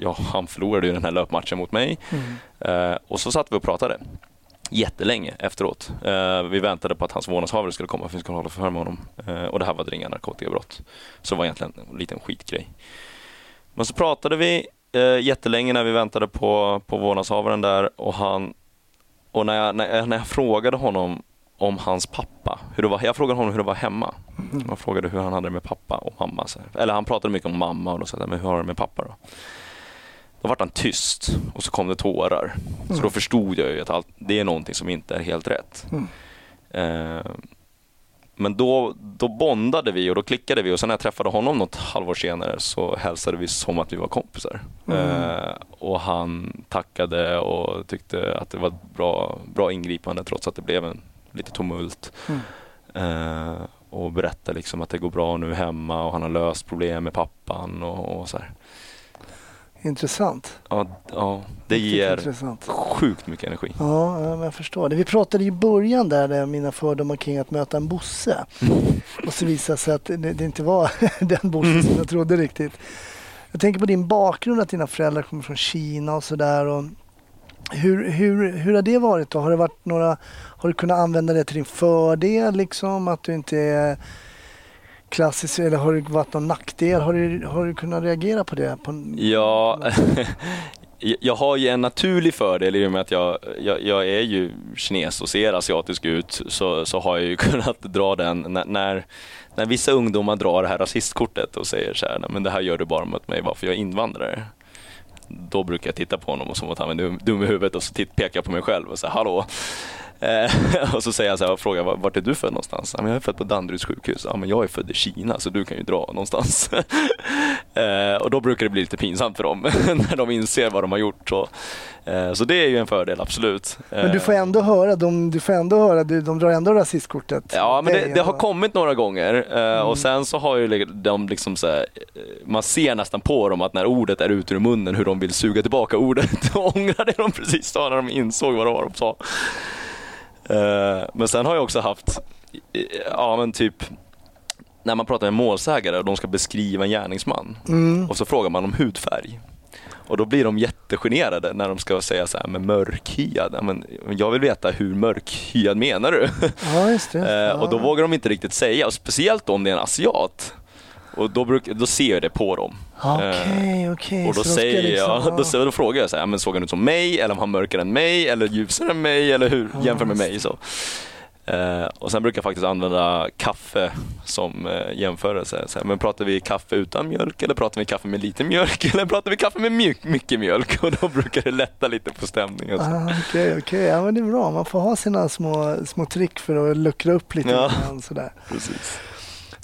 ja, han förlorade ju den här löpmatchen mot mig. Mm. Eh, och så satt vi och pratade jättelänge efteråt. Eh, vi väntade på att hans vårdnadshavare skulle komma för vi skulle hålla förhör med honom. Eh, och det här var ett ringa narkotikabrott. Så det var egentligen en liten skitgrej. Men så pratade vi eh, jättelänge när vi väntade på, på vårdnadshavaren där och han och när jag, när, jag, när jag frågade honom om hans pappa, hur det var, jag frågade honom hur det var hemma. Jag frågade hur han hade det med pappa och mamma. Eller han pratade mycket om mamma och då sa jag, men hur har du det med pappa då? Då vart han tyst och så kom det tårar. Så då förstod jag ju att allt, det är någonting som inte är helt rätt. Mm. Eh, men då, då bondade vi och då klickade vi och sen när jag träffade honom något halvår senare så hälsade vi som att vi var kompisar. Eh, och han tackade och tyckte att det var ett bra, bra ingripande trots att det blev en lite tumult. Mm. Eh, och berättade liksom att det går bra nu hemma och han har löst problem med pappan och, och så här. Intressant. Ja, ja det ger Intressant. sjukt mycket energi. Ja, jag förstår det. Vi pratade i början där, där mina fördomar kring att möta en Bosse. Och så visade det sig att det, det inte var den Bosse som jag trodde riktigt. Jag tänker på din bakgrund, att dina föräldrar kommer från Kina och sådär. Hur, hur, hur har det varit då? Har det varit några, har du kunnat använda det till din fördel liksom? Att du inte är klassiskt, eller har det varit någon nackdel? Har du, har du kunnat reagera på det? På, Ja, jag har ju en naturlig fördel i och med att jag, jag, jag är ju kines och ser asiatisk ut så, så har jag ju kunnat dra den när, när, när vissa ungdomar drar det här rasistkortet och säger så här, men det här gör du bara mot mig varför jag är invandrare. Då brukar jag titta på honom och som att han är dum, dum i huvudet och så titt, pekar jag på mig själv och säger hallå. Eh, och så säger jag så här och frågar "Var- vart är du född någonstans? Ja, men jag är född på Danderyds sjukhus. Ja, men jag är född i Kina så du kan ju dra någonstans. eh, och då brukar det bli lite pinsamt för dem när de inser vad de har gjort. Så, eh, så det är ju en fördel, absolut. Men du får ändå höra, de, du får ändå höra, du, de drar ändå rasistkortet. Ja, men det, det har kommit några gånger eh, och sen så har ju de liksom så här, eh, man ser nästan på dem att när ordet är ute ur munnen hur de vill suga tillbaka ordet och ångra det de precis sa när de insåg vad det var de sa. Eh, Men sen har jag också haft, eh, ja men typ när man pratar med målsägare och de ska beskriva en gärningsman Mm. och så frågar man om hudfärg. Och då blir de jättegenerade när de ska säga så här, men mörkhyad, men jag vill veta hur mörkhyad menar du? Ja, just det. Eh, ja. och då vågar de inte riktigt säga, och speciellt om det är en asiat. Och då, bruk, då ser jag det på dem. Okej, okej. och då så säger liksom- jag, då, då frågar jag så här, men såg han ut som mig, eller var han mörkare än mig, eller ljusare än mig, eller hur, Ja, jämför med mig. Så. Eh, och sen brukar jag faktiskt använda kaffe som eh, jämförelse. Så här, men pratar vi kaffe utan mjölk, eller pratar vi kaffe med lite mjölk, eller pratar vi kaffe med mjuk, mycket mjölk? Och då brukar det lätta lite på stämningen. så. Ah, Okej, okej. Ja, men det är bra. Man får ha sina små, små trick för att luckra upp lite Ja. grann. Sådär. Precis.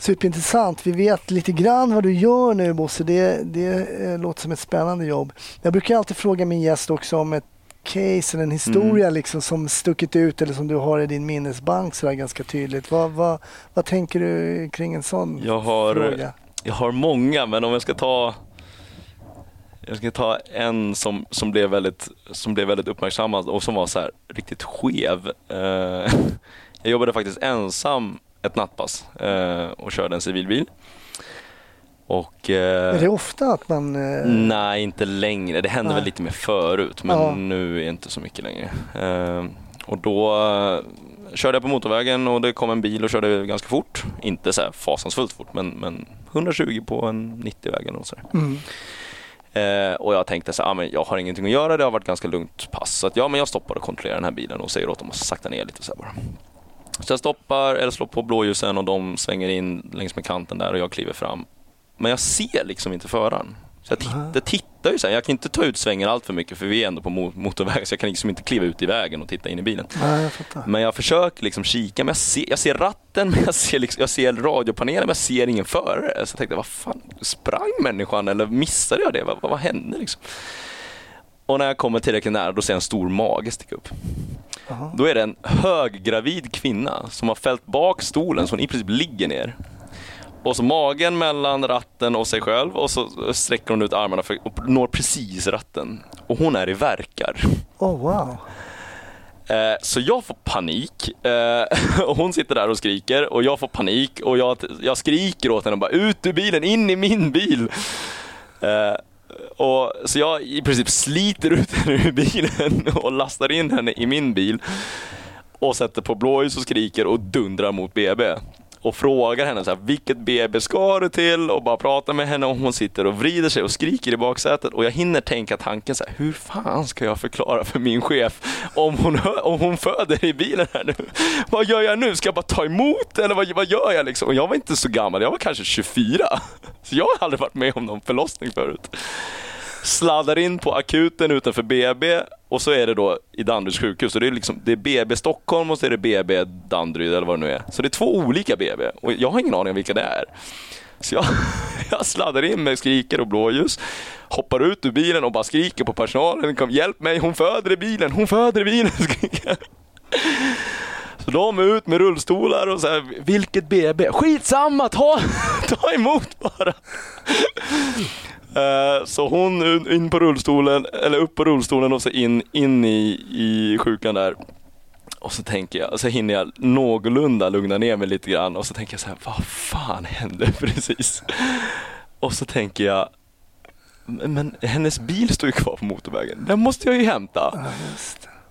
Superintressant. Vi vet lite grann vad du gör nu Bosse. Det, det eh, låter som ett spännande jobb. Jag brukar alltid fråga min gäst också om ett case eller en historia Mm. liksom, som stuckit ut eller som du har i din minnesbank sådär ganska tydligt. Vad, vad, vad tänker du kring en sån Jag har, fråga? jag har många, men om jag ska ta jag ska ta en som, som, blev väldigt, som blev väldigt uppmärksammad och som var så här riktigt skev. Eh, jag jobbade faktiskt ensam ett nattpass eh, och körde en civilbil. Och, eh, Är det ofta att man... eh, Nej, inte längre. Det hände Nej. väl lite mer förut, men Ja. nu är det inte så mycket längre. Och då körde jag på motorvägen och det kom en bil och körde ganska fort. Inte så här fasansfullt fort, men, men 120 på en 90-väg eller sådär. Mm. Eh, och jag tänkte så här, ah, men jag har ingenting att göra, det har varit ganska lugnt pass. Så att, ja, men jag stoppar och kontrollerar den här bilen och säger åt dem att sakta ner lite så här bara. Så jag stoppar eller slår på blåljusen och de svänger in längs med kanten där och jag kliver fram. Men jag ser liksom inte föraren. Så jag Aha. tittar, tittar ju så här. Jag kan inte ta ut svängen allt för mycket för vi är ändå på mo- motorväg så jag kan liksom inte kliva ut i vägen och titta in i bilen. Nej, jag fattar. Men jag försöker liksom kika, men jag ser, jag ser ratten, men jag ser, liksom, jag ser radiopanelen, men jag ser ingen förare. Så jag tänkte, vad fan, sprang människan eller missade jag det? Vad, vad, vad hände liksom? Och när jag kommer tillräckligt nära, då ser jag en stor mage sticka upp. Jaha. Då är det en höggravid kvinna som har fällt bak stolen så hon i princip ligger ner. Och så magen mellan ratten och sig själv och så sträcker hon ut armarna för, och når precis ratten. Och hon är i verkar. Oh, wow. Eh, Så jag får panik eh, och hon sitter där och skriker och jag får panik och jag, jag skriker åt henne och bara ut ur bilen, in i min bil. Eh, och, så jag i princip sliter ut henne ur bilen och lastar in henne i min bil och sätter på blåljus och skriker och dundrar mot BB. Och frågar henne så här, vilket BB ska du till? Och bara pratar med henne och hon sitter och vrider sig och skriker i baksätet. Och jag hinner tänka tanken så här, hur fan ska jag förklara för min chef om hon, om hon föder i bilen här nu? Vad gör jag nu? Ska jag bara ta emot eller vad, vad gör jag liksom? Och jag var inte så gammal, jag var kanske 24. Så jag har aldrig varit med om någon förlossning förut sladdar in på akuten utanför BB och så är det då i Danderyds sjukhus. Så det, är liksom, det är BB Stockholm och så är det BB Danderyd eller vad det nu är. Så det är två olika BB och jag har ingen aning om vilka det är. Så jag, jag sladdar in med skriker och blåljus, hoppar ut ur bilen och bara skriker på personalen. Kom, hjälp mig, hon föder i bilen, hon föder i bilen. skriker. Så de är ut med rullstolar och så här, vilket BB? Skitsamma, ta, ta emot bara. Eh, Så hon in- på rullstolen, eller upp på rullstolen och så in, in i, i sjukan där. Och så tänker jag, så hinner jag någorlunda lugna ner mig lite grann och så tänker jag så här, vad fan hände precis? Och så tänker jag, men hennes bil står ju kvar på motorvägen, den måste jag ju hämta.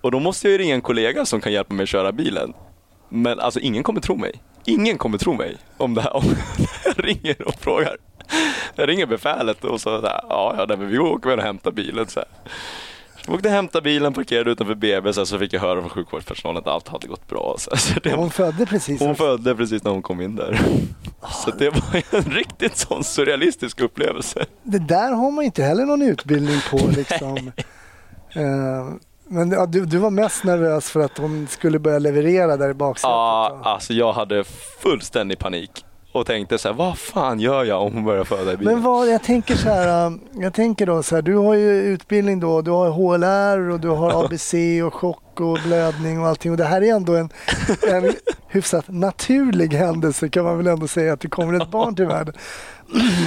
Och då måste jag ju ringa en kollega som kan hjälpa mig att köra bilen. Men alltså ingen kommer tro mig. Ingen kommer tro mig om det här. Om jag ringer och frågar. Jag ringer befälet och så, så här, ja, ja, men vi åker väl och hämtar bilen. Så här. Jag åkte och hämtade bilen, parkerade utanför BB, så, här, så fick jag höra från sjukvårdspersonalen att allt hade gått bra. Så, så det Hon födde precis. hon också. födde precis när hon kom in där. Så det var en riktigt sån surrealistisk upplevelse. Det där har man inte heller någon utbildning på. Liksom. Eh, men ja, du, du var mest nervös för att de skulle börja leverera där i baksätet. Ja, alltså jag hade fullständig panik och tänkte så här, vad fan gör jag om hon börjar föda i bilen? Men vad, jag tänker så här, um, jag tänker då så här, du har ju utbildning då, du har HLR och du har ABC och chock och blödning och allting och det här är ändå en, en hyfsat naturlig händelse kan man väl ändå säga att det kommer ett barn till världen.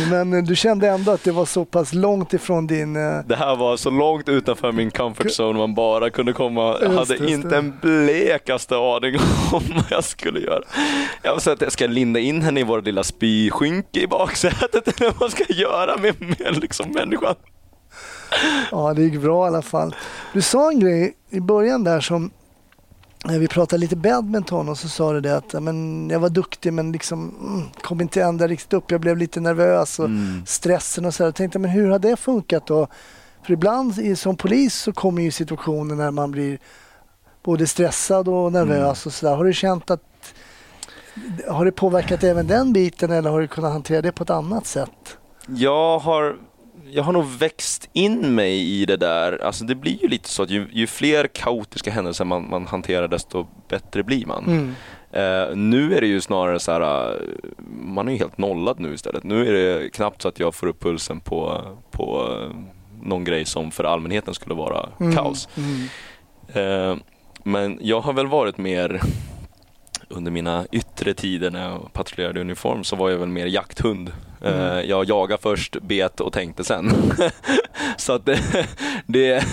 Men du kände ändå att det var så pass långt ifrån din... eh, Det här var så långt utanför min comfort zone man bara kunde komma. Jag Just hade just inte det. en blekaste aning om vad jag skulle göra. Jag var så att jag ska linda in henne i vår lilla spyskynke i baksätet eller vad ska jag göra med, med liksom människan? Ja, det gick bra i alla fall. Du sa en grej i början där som när vi pratade lite badminton och så sa du det att men, jag var duktig men liksom mm, kom inte ända riktigt upp. Jag blev lite nervös och Mm. stressen och så. här. Jag tänkte, men hur har det funkat då? För ibland i, som polis så kommer ju situationer när man blir både stressad och nervös och sådär. Har du känt att har det påverkat även den biten eller har du kunnat hantera det på ett annat sätt? Jag har, jag har nog växt in mig i det där. Alltså det blir ju lite så att ju, ju fler kaotiska händelser man, man hanterar desto bättre blir man. Mm. Eh, nu är det ju snarare så här, eh, man är ju helt nollad nu istället. Nu är det knappt så att jag får upp pulsen på, på eh, någon grej som för allmänheten skulle vara Mm. kaos. Mm. Men jag har väl varit mer under mina yttre tider när jag patrullerade i uniform så var jag väl mer jakthund. Eh, Mm. Jag jagade först, bet och tänkte sen. så att det, det,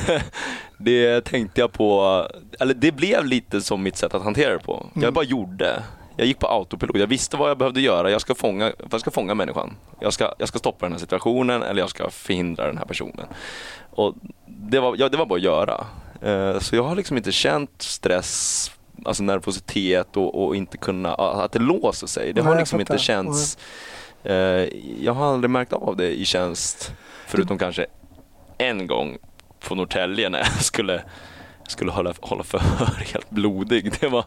det tänkte jag på, eller det blev lite som mitt sätt att hantera det på. Mm. Jag bara gjorde. Jag gick på autopilot. Jag visste vad jag behövde göra. Jag ska fånga, jag ska fånga människan. Jag ska, jag ska stoppa den här situationen eller jag ska förhindra den här personen. Och det, var, ja, det var bara att göra. Eh, Så jag har liksom inte känt stress, alltså nervositet och, och inte kunna, att det låser sig. Det Nej, har liksom inte känts, eh, jag har aldrig märkt av det i tjänst. Förutom kanske en gång på Norrtälje när jag skulle skulle hålla, hålla förhör helt blodig. Det var,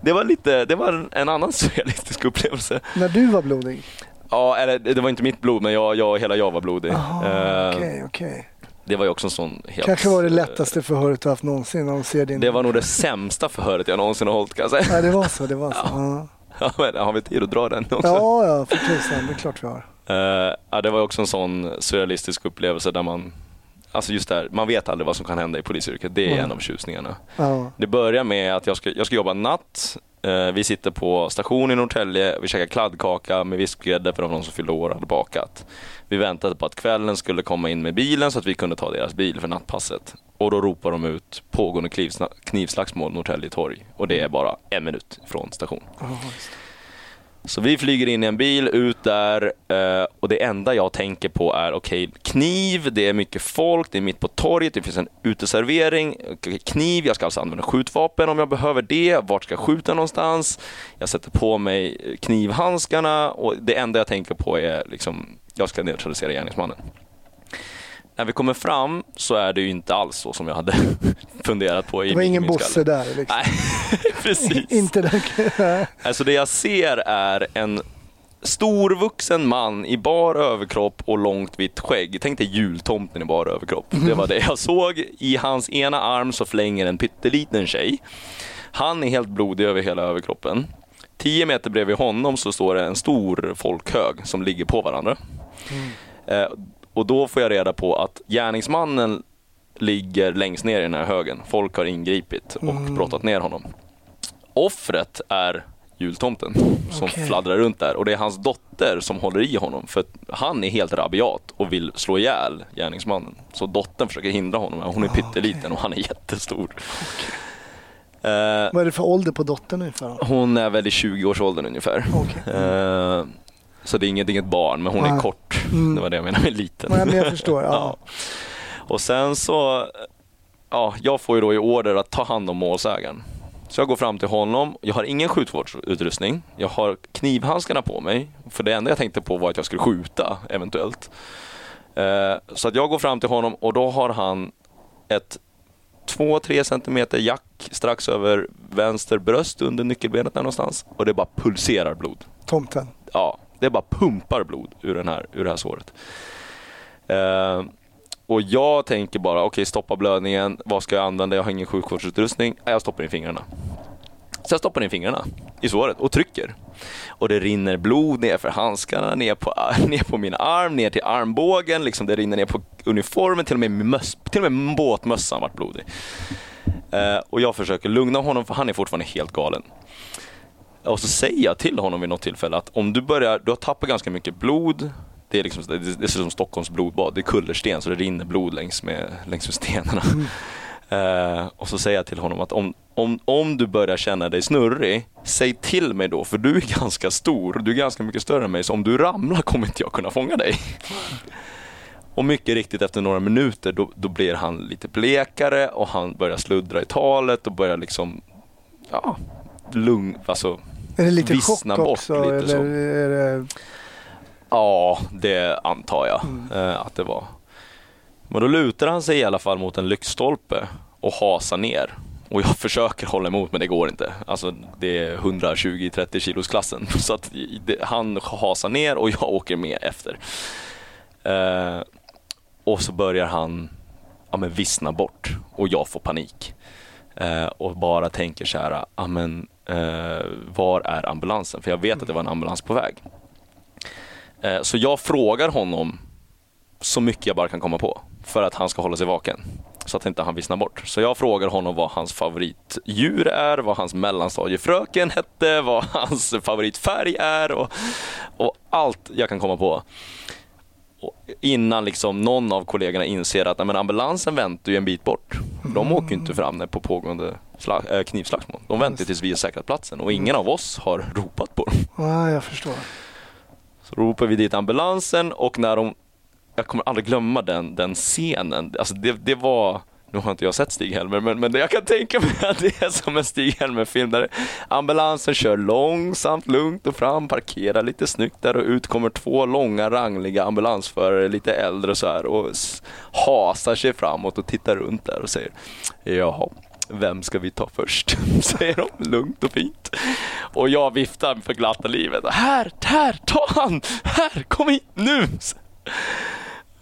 det var, lite, det var en, annan surrealistisk upplevelse. När du var blodig? Ja, eller det var inte mitt blod, men jag, jag, hela jag var blodig. Eh, okej, okej. Det var ju också en sån helt... Kanske var det lättaste förhöret du haft någonsin när de ser din... Det var nog det sämsta förhöret jag någonsin har hållit kan jag säga. Ja, det var så. Det var så. Ja, Ja, men har vi tid att dra den också? ja, ja för tusan. Det är klart vi har. Eh, ja, det var också en sån surrealistisk upplevelse där man, alltså just där, man vet aldrig vad som kan hända i polisyrket. Det är Mm. en av tjusningarna. Ja. Det börjar med att jag ska, jag ska jobba natt. Eh, vi sitter på station i Norrtälje, vi käkar kladdkaka med vispgrädde för de som fyllde år och hade bakat. Vi väntade på att kvällen skulle komma in med bilen så att vi kunde ta deras bil för nattpasset. Och då ropar de ut pågående knivslagsmål Norrtälje torg. Och det är bara en minut från station. Oh, just. Så vi flyger in i en bil, ut där eh, och det enda jag tänker på är okej, kniv, det är mycket folk, det är mitt på torget, det finns en uteservering, kniv, jag ska alltså använda skjutvapen om jag behöver det, vart ska jag skjuta någonstans? Jag sätter på mig knivhandskarna och det enda jag tänker på är liksom, jag ska neutralisera gärningsmannen. När vi kommer fram så är det ju inte alls så som jag hade funderat på i Det var min- ingen min bosse där. Liksom. Nej, precis. Inte. Nej. Alltså det jag ser är en storvuxen man i bar överkropp och långt vitt skägg. Tänk dig jultomten i bar överkropp. Det var det jag såg. I hans ena arm så flänger en pytteliten tjej. Han är helt blodig över hela överkroppen. Tio meter bredvid honom så står det en stor folkhög som ligger på varandra. Eh, och då får jag reda på att gärningsmannen ligger längst ner i den här högen. Folk har ingripit och Mm. brottat ner honom. Offret är jultomten som Okej. fladdrar runt där. Och det är hans dotter som håller i honom för han är helt rabiat och vill slå ihjäl gärningsmannen. Så dottern försöker hindra honom. Hon är Ah, pytteliten och han är jättestor. Eh, Vad är det för ålder på dottern ungefär? hon är väl i 20-årsåldern ungefär. Okej. Eh, så det är inget, inget barn, men hon är Nej. kort. Mm. Det var det jag menade med liten. Ja, men jag förstår. Ja. Ja. Och sen så, ja, jag får ju då i order att ta hand om målsägaren. Så jag går fram till honom, jag har ingen skjutvårdsutrustning, jag har knivhandskarna på mig, för det enda jag tänkte på var att jag skulle skjuta eventuellt. Eh, så att jag går fram till honom och då har han ett 2-3 centimeter jack strax över vänster bröst under nyckelbenet där någonstans och det bara pulserar blod Tomten. ja, det bara pumpar blod ur, den här, ur det här såret. Eh, och jag tänker bara, okej stoppa blödningen, vad ska jag använda? Jag har ingen sjukvårdsutrustning. Jag stoppar in fingrarna. Så jag stoppar in fingrarna i såret och trycker. Och det rinner blod ner för handskarna, ner på, ner på min arm, ner till armbågen, liksom det rinner ner på uniformen, till och med, möss, till och med båtmössan vart blodig. Eh, och jag försöker lugna honom för han är fortfarande helt galen. Och så säger jag till honom vid något tillfälle att om du börjar, du har tappat ganska mycket blod. Det är, liksom, det ut som Stockholms blodbad. Det är kullersten så det rinner blod längs med, längs med stenarna. Eh, och så säger jag till honom att om, om, om du börjar känna dig snurrig, säg till mig då för du är ganska stor. Du är ganska mycket större än mig så om du ramlar kommer inte jag kunna fånga dig. Och mycket riktigt efter några minuter då, då blir han lite blekare och han börjar sluddra i talet och börjar liksom, ja, lugn, alltså Är det lite chock bort också? lite eller det... Ja, det antar jag eh, att det var. Men då lutar han sig i alla fall mot en lyktstolpe och hasar ner. Och jag försöker hålla emot men det går inte. Alltså det är 120-30 kilos klassen. Så att det, han hasar ner och jag åker med efter. Eh, och så börjar han ja, men vissna bort och jag får panik. Eh, och bara tänker så här, ja, men, eh, var är ambulansen? För jag vet att det var en ambulans på väg. Eh, Så jag frågar honom så mycket jag bara kan komma på för att han ska hålla sig vaken. Så att inte han vissnar bort. Så jag frågar honom vad hans favoritdjur är, vad hans mellanstadiefröken hette, vad hans favoritfärg är och, och allt jag kan komma på. Innan liksom någon av kollegorna inser att nej, men ambulansen väntar ju en bit bort. De åker ju inte fram när på pågående äh, knivslagsmål. De väntar tills vi har säkrat platsen och ingen av oss har ropat på dem. Ja, jag förstår. Så ropar vi dit ambulansen och när de, jag kommer aldrig glömma den, den scenen. Alltså det, det var, nu har inte jag sett Stig-Helmer, men, men jag kan tänka mig att det är som en Stig-Helmer-film där ambulansen kör långsamt, lugnt och fram, parkerar lite snyggt där och ut kommer två långa rangliga ambulansförare, lite äldre så här och hasar sig framåt och tittar runt där och säger Jaha, vem ska vi ta först? Säger de lugnt och fint. Och jag viftar för glatta livet. Här, här, ta han! Här, kom hit nu!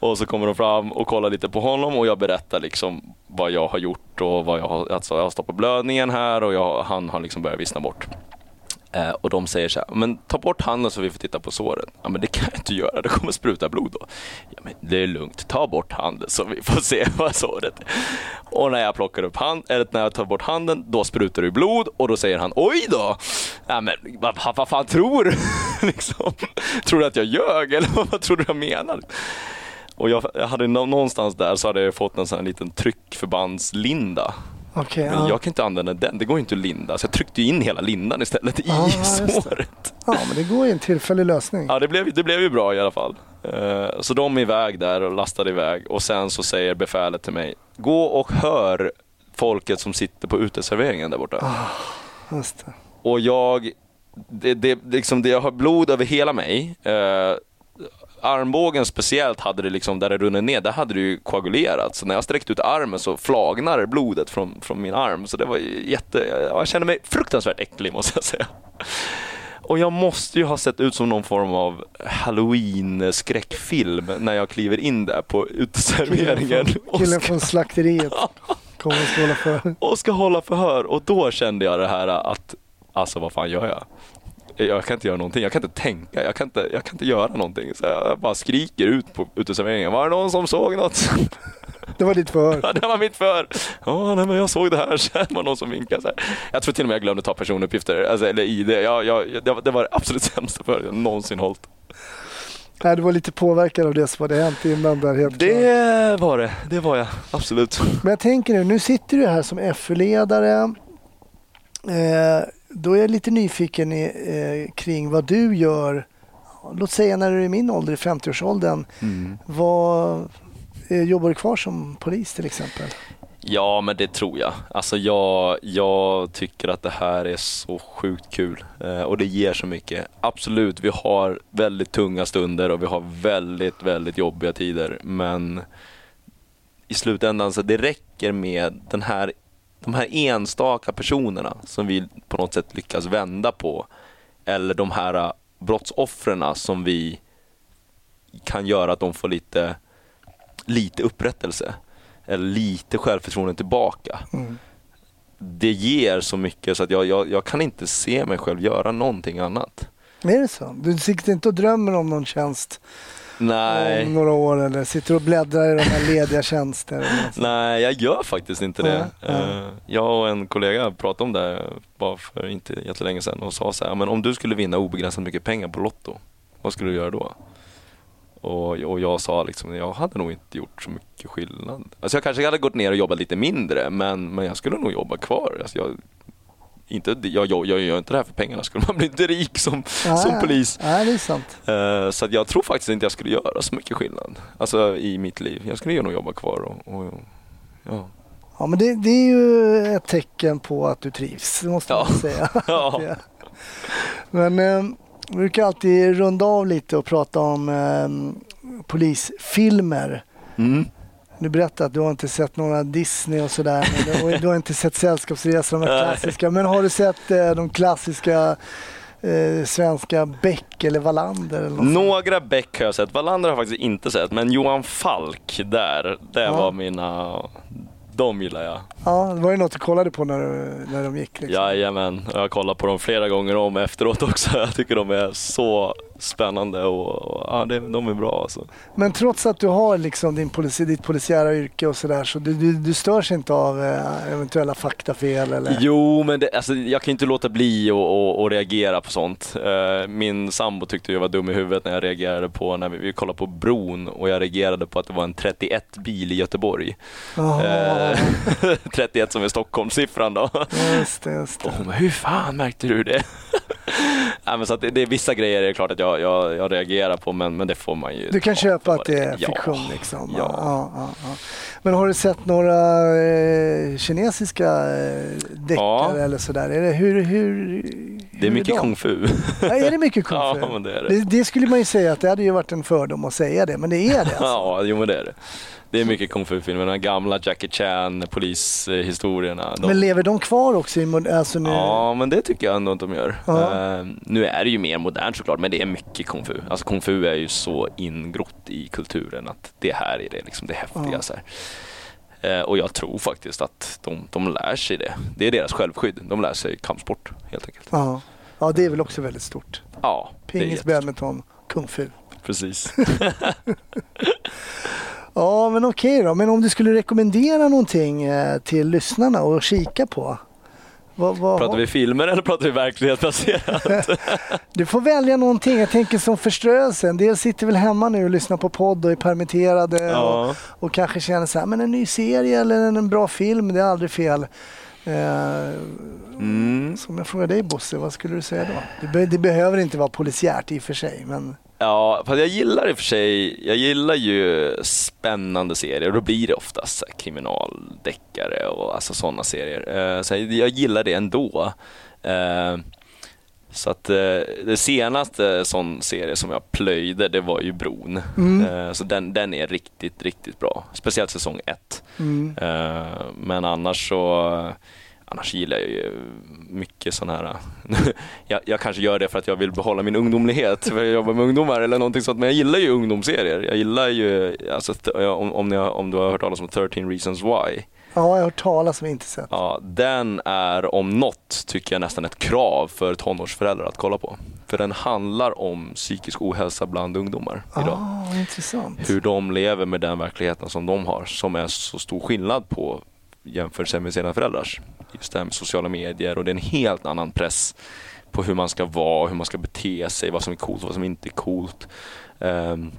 Och så kommer de fram och kollar lite på honom och jag berättar liksom vad jag har gjort och vad jag har, alltså jag har stoppat blödningen här och jag, han har liksom börjat vissna bort. Eh, och de säger så här, men ta bort handen så vi får titta på såret. Ja men det kan jag inte göra, det kommer spruta blod då. Ja men det är lugnt, ta bort handen så vi får se vad såret är. Och när jag plockar upp hand, eller när jag tar bort handen, då sprutar det blod och då säger han oj då! Ja men vad, vad, vad fan tror du? liksom. Tror du att jag ljög eller vad tror du jag menar? Och jag, hade nå- någonstans där så hade jag fått en sån här liten tryckförbandslinda. Okej, Men ja. jag kan inte använda den, det går ju inte att linda. Så jag tryckte in hela lindan istället i det. såret. ja, men det går ju en tillfällig lösning. Ja, det blev, det blev ju bra i alla fall. Eh, Så de är iväg där och lastade iväg och sen så säger befälet till mig, gå och hör folket som sitter på uteserveringen där borta. Det. Och jag, det, det, liksom, det, jag har blod över hela mig. Armbågen speciellt hade det liksom, där det runnit ner, där hade det ju koagulerat. Så när jag sträckte ut armen så flagnar blodet från, från min arm. Så det var jätte, jag kände mig fruktansvärt äcklig måste jag säga. Och jag måste ju ha sett ut som någon form av halloween-skräckfilm när jag kliver in där på uteserveringen. Killen ska- från slakteriet kommer och ska hålla för. och ska hålla förhör och då kände jag det här att, alltså vad fan gör jag? Jag kan inte göra någonting, jag kan inte tänka, jag kan inte, jag kan inte göra någonting. Så jag bara skriker ut på uteserveringen. Var det någon som såg något? Det var ditt förhör. Ja, det var mitt för. Ja, nej, men jag såg det här. Så det var någon som vinkade. Så här. Jag tror till och med jag glömde ta personuppgifter, alltså, eller ID. Jag, jag, det, var, det absolut sämsta för jag någonsin hållit. Nej, du var lite påverkad av det som hade hänt innan där helt klart. Det var det, det var jag absolut. Men jag tänker nu, nu sitter du här som FU-ledare. Eh, då är jag lite nyfiken i, eh, kring vad du gör. Låt säga när du är i min ålder, i 50-årsåldern. Mm. Vad, eh, jobbar du kvar som polis till exempel? Ja, men det tror jag. Alltså jag, jag tycker att det här är så sjukt kul eh, och det ger så mycket. Absolut, vi har väldigt tunga stunder och vi har väldigt, väldigt jobbiga tider, men i slutändan så det räcker med den här, de här enstaka personerna som vi på något sätt lyckas vända på eller de här brottsoffren som vi kan göra att de får lite, lite upprättelse eller lite självförtroende tillbaka. Mm. Det ger så mycket så att jag, jag, jag kan inte se mig själv göra någonting annat. Är det så? Du sitter inte och drömmer om någon tjänst Nej, om några år eller sitter och bläddrar i de här lediga tjänster? eller något sånt? nej jag gör faktiskt inte det. Nej, nej. Eh, Jag och en kollega pratade om det bara för inte jättelänge sedan och sa så här, men om du skulle vinna obegränsat mycket pengar på Lotto, vad skulle du göra då? Och, och jag sa liksom, jag hade nog inte gjort så mycket skillnad. Alltså jag kanske hade gått ner och jobbat lite mindre, men, men jag skulle nog jobba kvar. Alltså jag, inte, jag, jag, jag gör inte det här för pengarna, skulle man bli inte rik som, Nej, som polis. Nej, det är sant. Eh, Så jag tror faktiskt inte jag skulle göra så mycket skillnad. Alltså i mitt liv. Jag skulle nog jobba kvar och, och ja. Ja, men det, det är ju ett tecken på att du trivs, det måste Ja. man säga. Ja. Men eh, vi brukar alltid runda av lite och prata om eh, polisfilmer. Mm. Du berättade att du har inte sett några Disney och sådär. du- Och du har inte sett Sällskapsresan, de klassiska. Men har du sett eh, de klassiska eh, svenska Beck eller Wallander? Eller något? Några Beck har jag sett, Wallander har jag faktiskt inte sett, men Johan Falk där, det Ja. var mina, de gillar jag. Ja, det var ju något du kollade på när, du- när de gick. Liksom. Jajamän, jag har kollat på dem flera gånger om efteråt också. Jag tycker de är så spännande och, och ja, det, de är bra alltså. Men trots att du har liksom din polici, ditt polisiära yrke och sådär så du, du, du störs inte av eh, eventuella faktafel eller? Jo, men det, alltså, jag kan inte låta bli att och, och reagera på sånt. Eh, min sambo tyckte jag var dum i huvudet när jag reagerade på, när vi, vi kollade på bron och jag reagerade på att det var en 31 bil i Göteborg. Jaha, Eh, 31 som är Stockholmssiffran då. just det. Just det. Hon bara, hur fan märkte du det? Nej, men så att det, det är vissa grejer är klart att jag, jag, jag reagerar på men, men det får man ju Du kan köpa att det är Ja. fiktion liksom? Ja. Ja, ja, ja. Men har du sett några eh, kinesiska eh, deckare Ja. eller sådär? Är det, hur, hur, Det är mycket kung fu. Ja, är det mycket kung Ja, fu? men det är det. det. Det skulle man ju säga att det hade ju varit en fördom att säga det, men det är det alltså. Ja, jo men det är det. Det är mycket kung fu-filmer, de gamla Jackie Chan, polishistorierna. De... Men lever de kvar också? I, alltså nu? Ja, men det tycker jag ändå att de gör. Eh, nu är det ju mer modernt såklart, men det är mycket kung fu. Alltså kung fu är ju så ingrott i kulturen att det här är det, liksom det häftiga. Så. Eh, och jag tror faktiskt att de, de lär sig det. Det är deras självskydd. De lär sig kampsport helt enkelt. Ja. ja, det är väl också väldigt stort. Ja, Pingis, badminton, kung fu. Precis. Ja, men okej då. Men om du skulle rekommendera någonting eh, till lyssnarna att kika på? Vad, vad, pratar vi filmer eller pratar vi verklighetsbaserat? Du får välja någonting. Jag tänker som förströelse. En del sitter väl hemma nu och lyssnar på podd och är permitterade och, ja. och kanske känner så här, men en ny serie eller en bra film, det är aldrig fel. Eh, Mm. som jag frågar dig Bosse, vad skulle du säga då? Det, be- det behöver inte vara polisiärt i och för sig, men Ja, fast jag gillar i och för sig, jag gillar ju spännande serier och då blir det oftast så kriminaldeckare och alltså sådana serier. Eh, Så jag jag gillar det ändå. Så att eh, det senaste sån serie som jag plöjde, det var ju Bron. Mm. Eh, Så den, den är riktigt, riktigt bra. Speciellt säsong ett. mm. Eh, Men annars så, annars gillar jag ju mycket sån här, jag, jag, kanske gör det för att jag vill behålla min ungdomlighet, för jag jobbar med ungdomar eller någonting sånt, men jag gillar ju ungdomsserier. Jag gillar ju, alltså, om, om, har, om du har hört talas om 13 reasons why. Ja, jag har hört talas men inte sett. Ja, den är om något, tycker jag nästan ett krav för tonårsföräldrar att kolla på. För den handlar om psykisk ohälsa bland ungdomar idag. Ah, intressant. Hur de lever med den verkligheten som de har, som är så stor skillnad på jämfört med sina föräldrars. Just det här med sociala medier och det är en helt annan press på hur man ska vara, hur man ska bete sig, vad som är coolt och vad som inte är coolt. Um,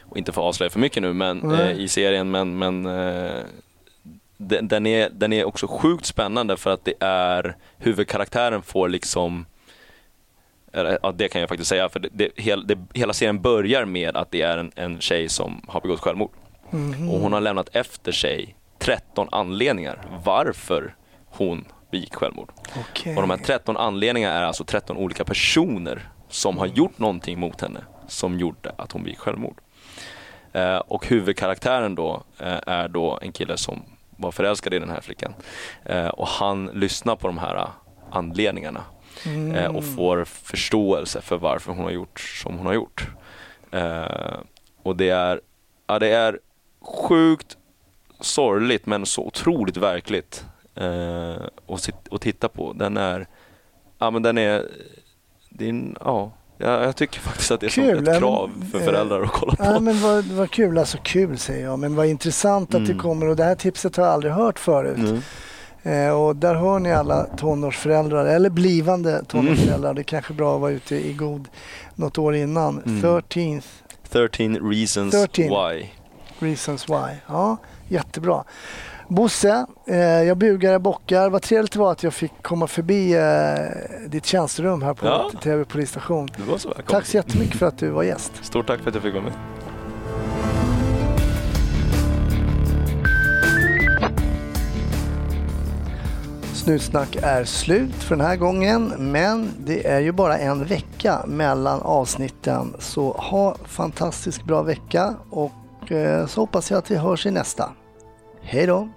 och inte för att avslöja för mycket nu men, uh, i serien, men, men uh, den, den, är, den är också sjukt spännande för att det är huvudkaraktären får liksom ja, det kan jag faktiskt säga, för det, det, hel, det, hela serien börjar med att det är en, en tjej som har begått självmord. Mm. Och hon har lämnat efter sig 13 anledningar varför hon begick självmord. Okay. Och de här 13 anledningarna är alltså 13 olika personer som har gjort någonting mot henne som gjorde att hon begick självmord. Eh, och huvudkaraktären då eh, är då en kille som var förälskad i den här flickan. Eh, och han lyssnar på de här anledningarna mm. eh, och får förståelse för varför hon har gjort som hon har gjort. Eh, och det är, ja, det är sjukt sorgligt men så otroligt verkligt eh, att, att titta på. Den är, ja men den är, din, ja Ja, jag tycker faktiskt att det är kul. ett krav för föräldrar att kolla på. Ja, men vad, vad kul, alltså kul säger jag, men vad intressant att mm. det kommer och det här tipset har jag aldrig hört förut. Mm. Eh, och där hör ni alla tonårsföräldrar, eller blivande tonårsföräldrar. Mm. Det är kanske bra att vara ute i god något år innan. Mm. 13 13 reasons 13 why. Reasons why. Ja, jättebra. Bosse, eh, jag bugar, och bockar. Vad trevligt det var att jag fick komma förbi eh, ditt tjänsterum här på ja. TV polisstation. Tack så jättemycket för att du var gäst. Stort tack för att jag fick vara med. Snutsnack är slut för den här gången, men det är ju bara en vecka mellan avsnitten. Så ha fantastiskt bra vecka och eh, så hoppas jag att vi hörs i nästa. Hej då!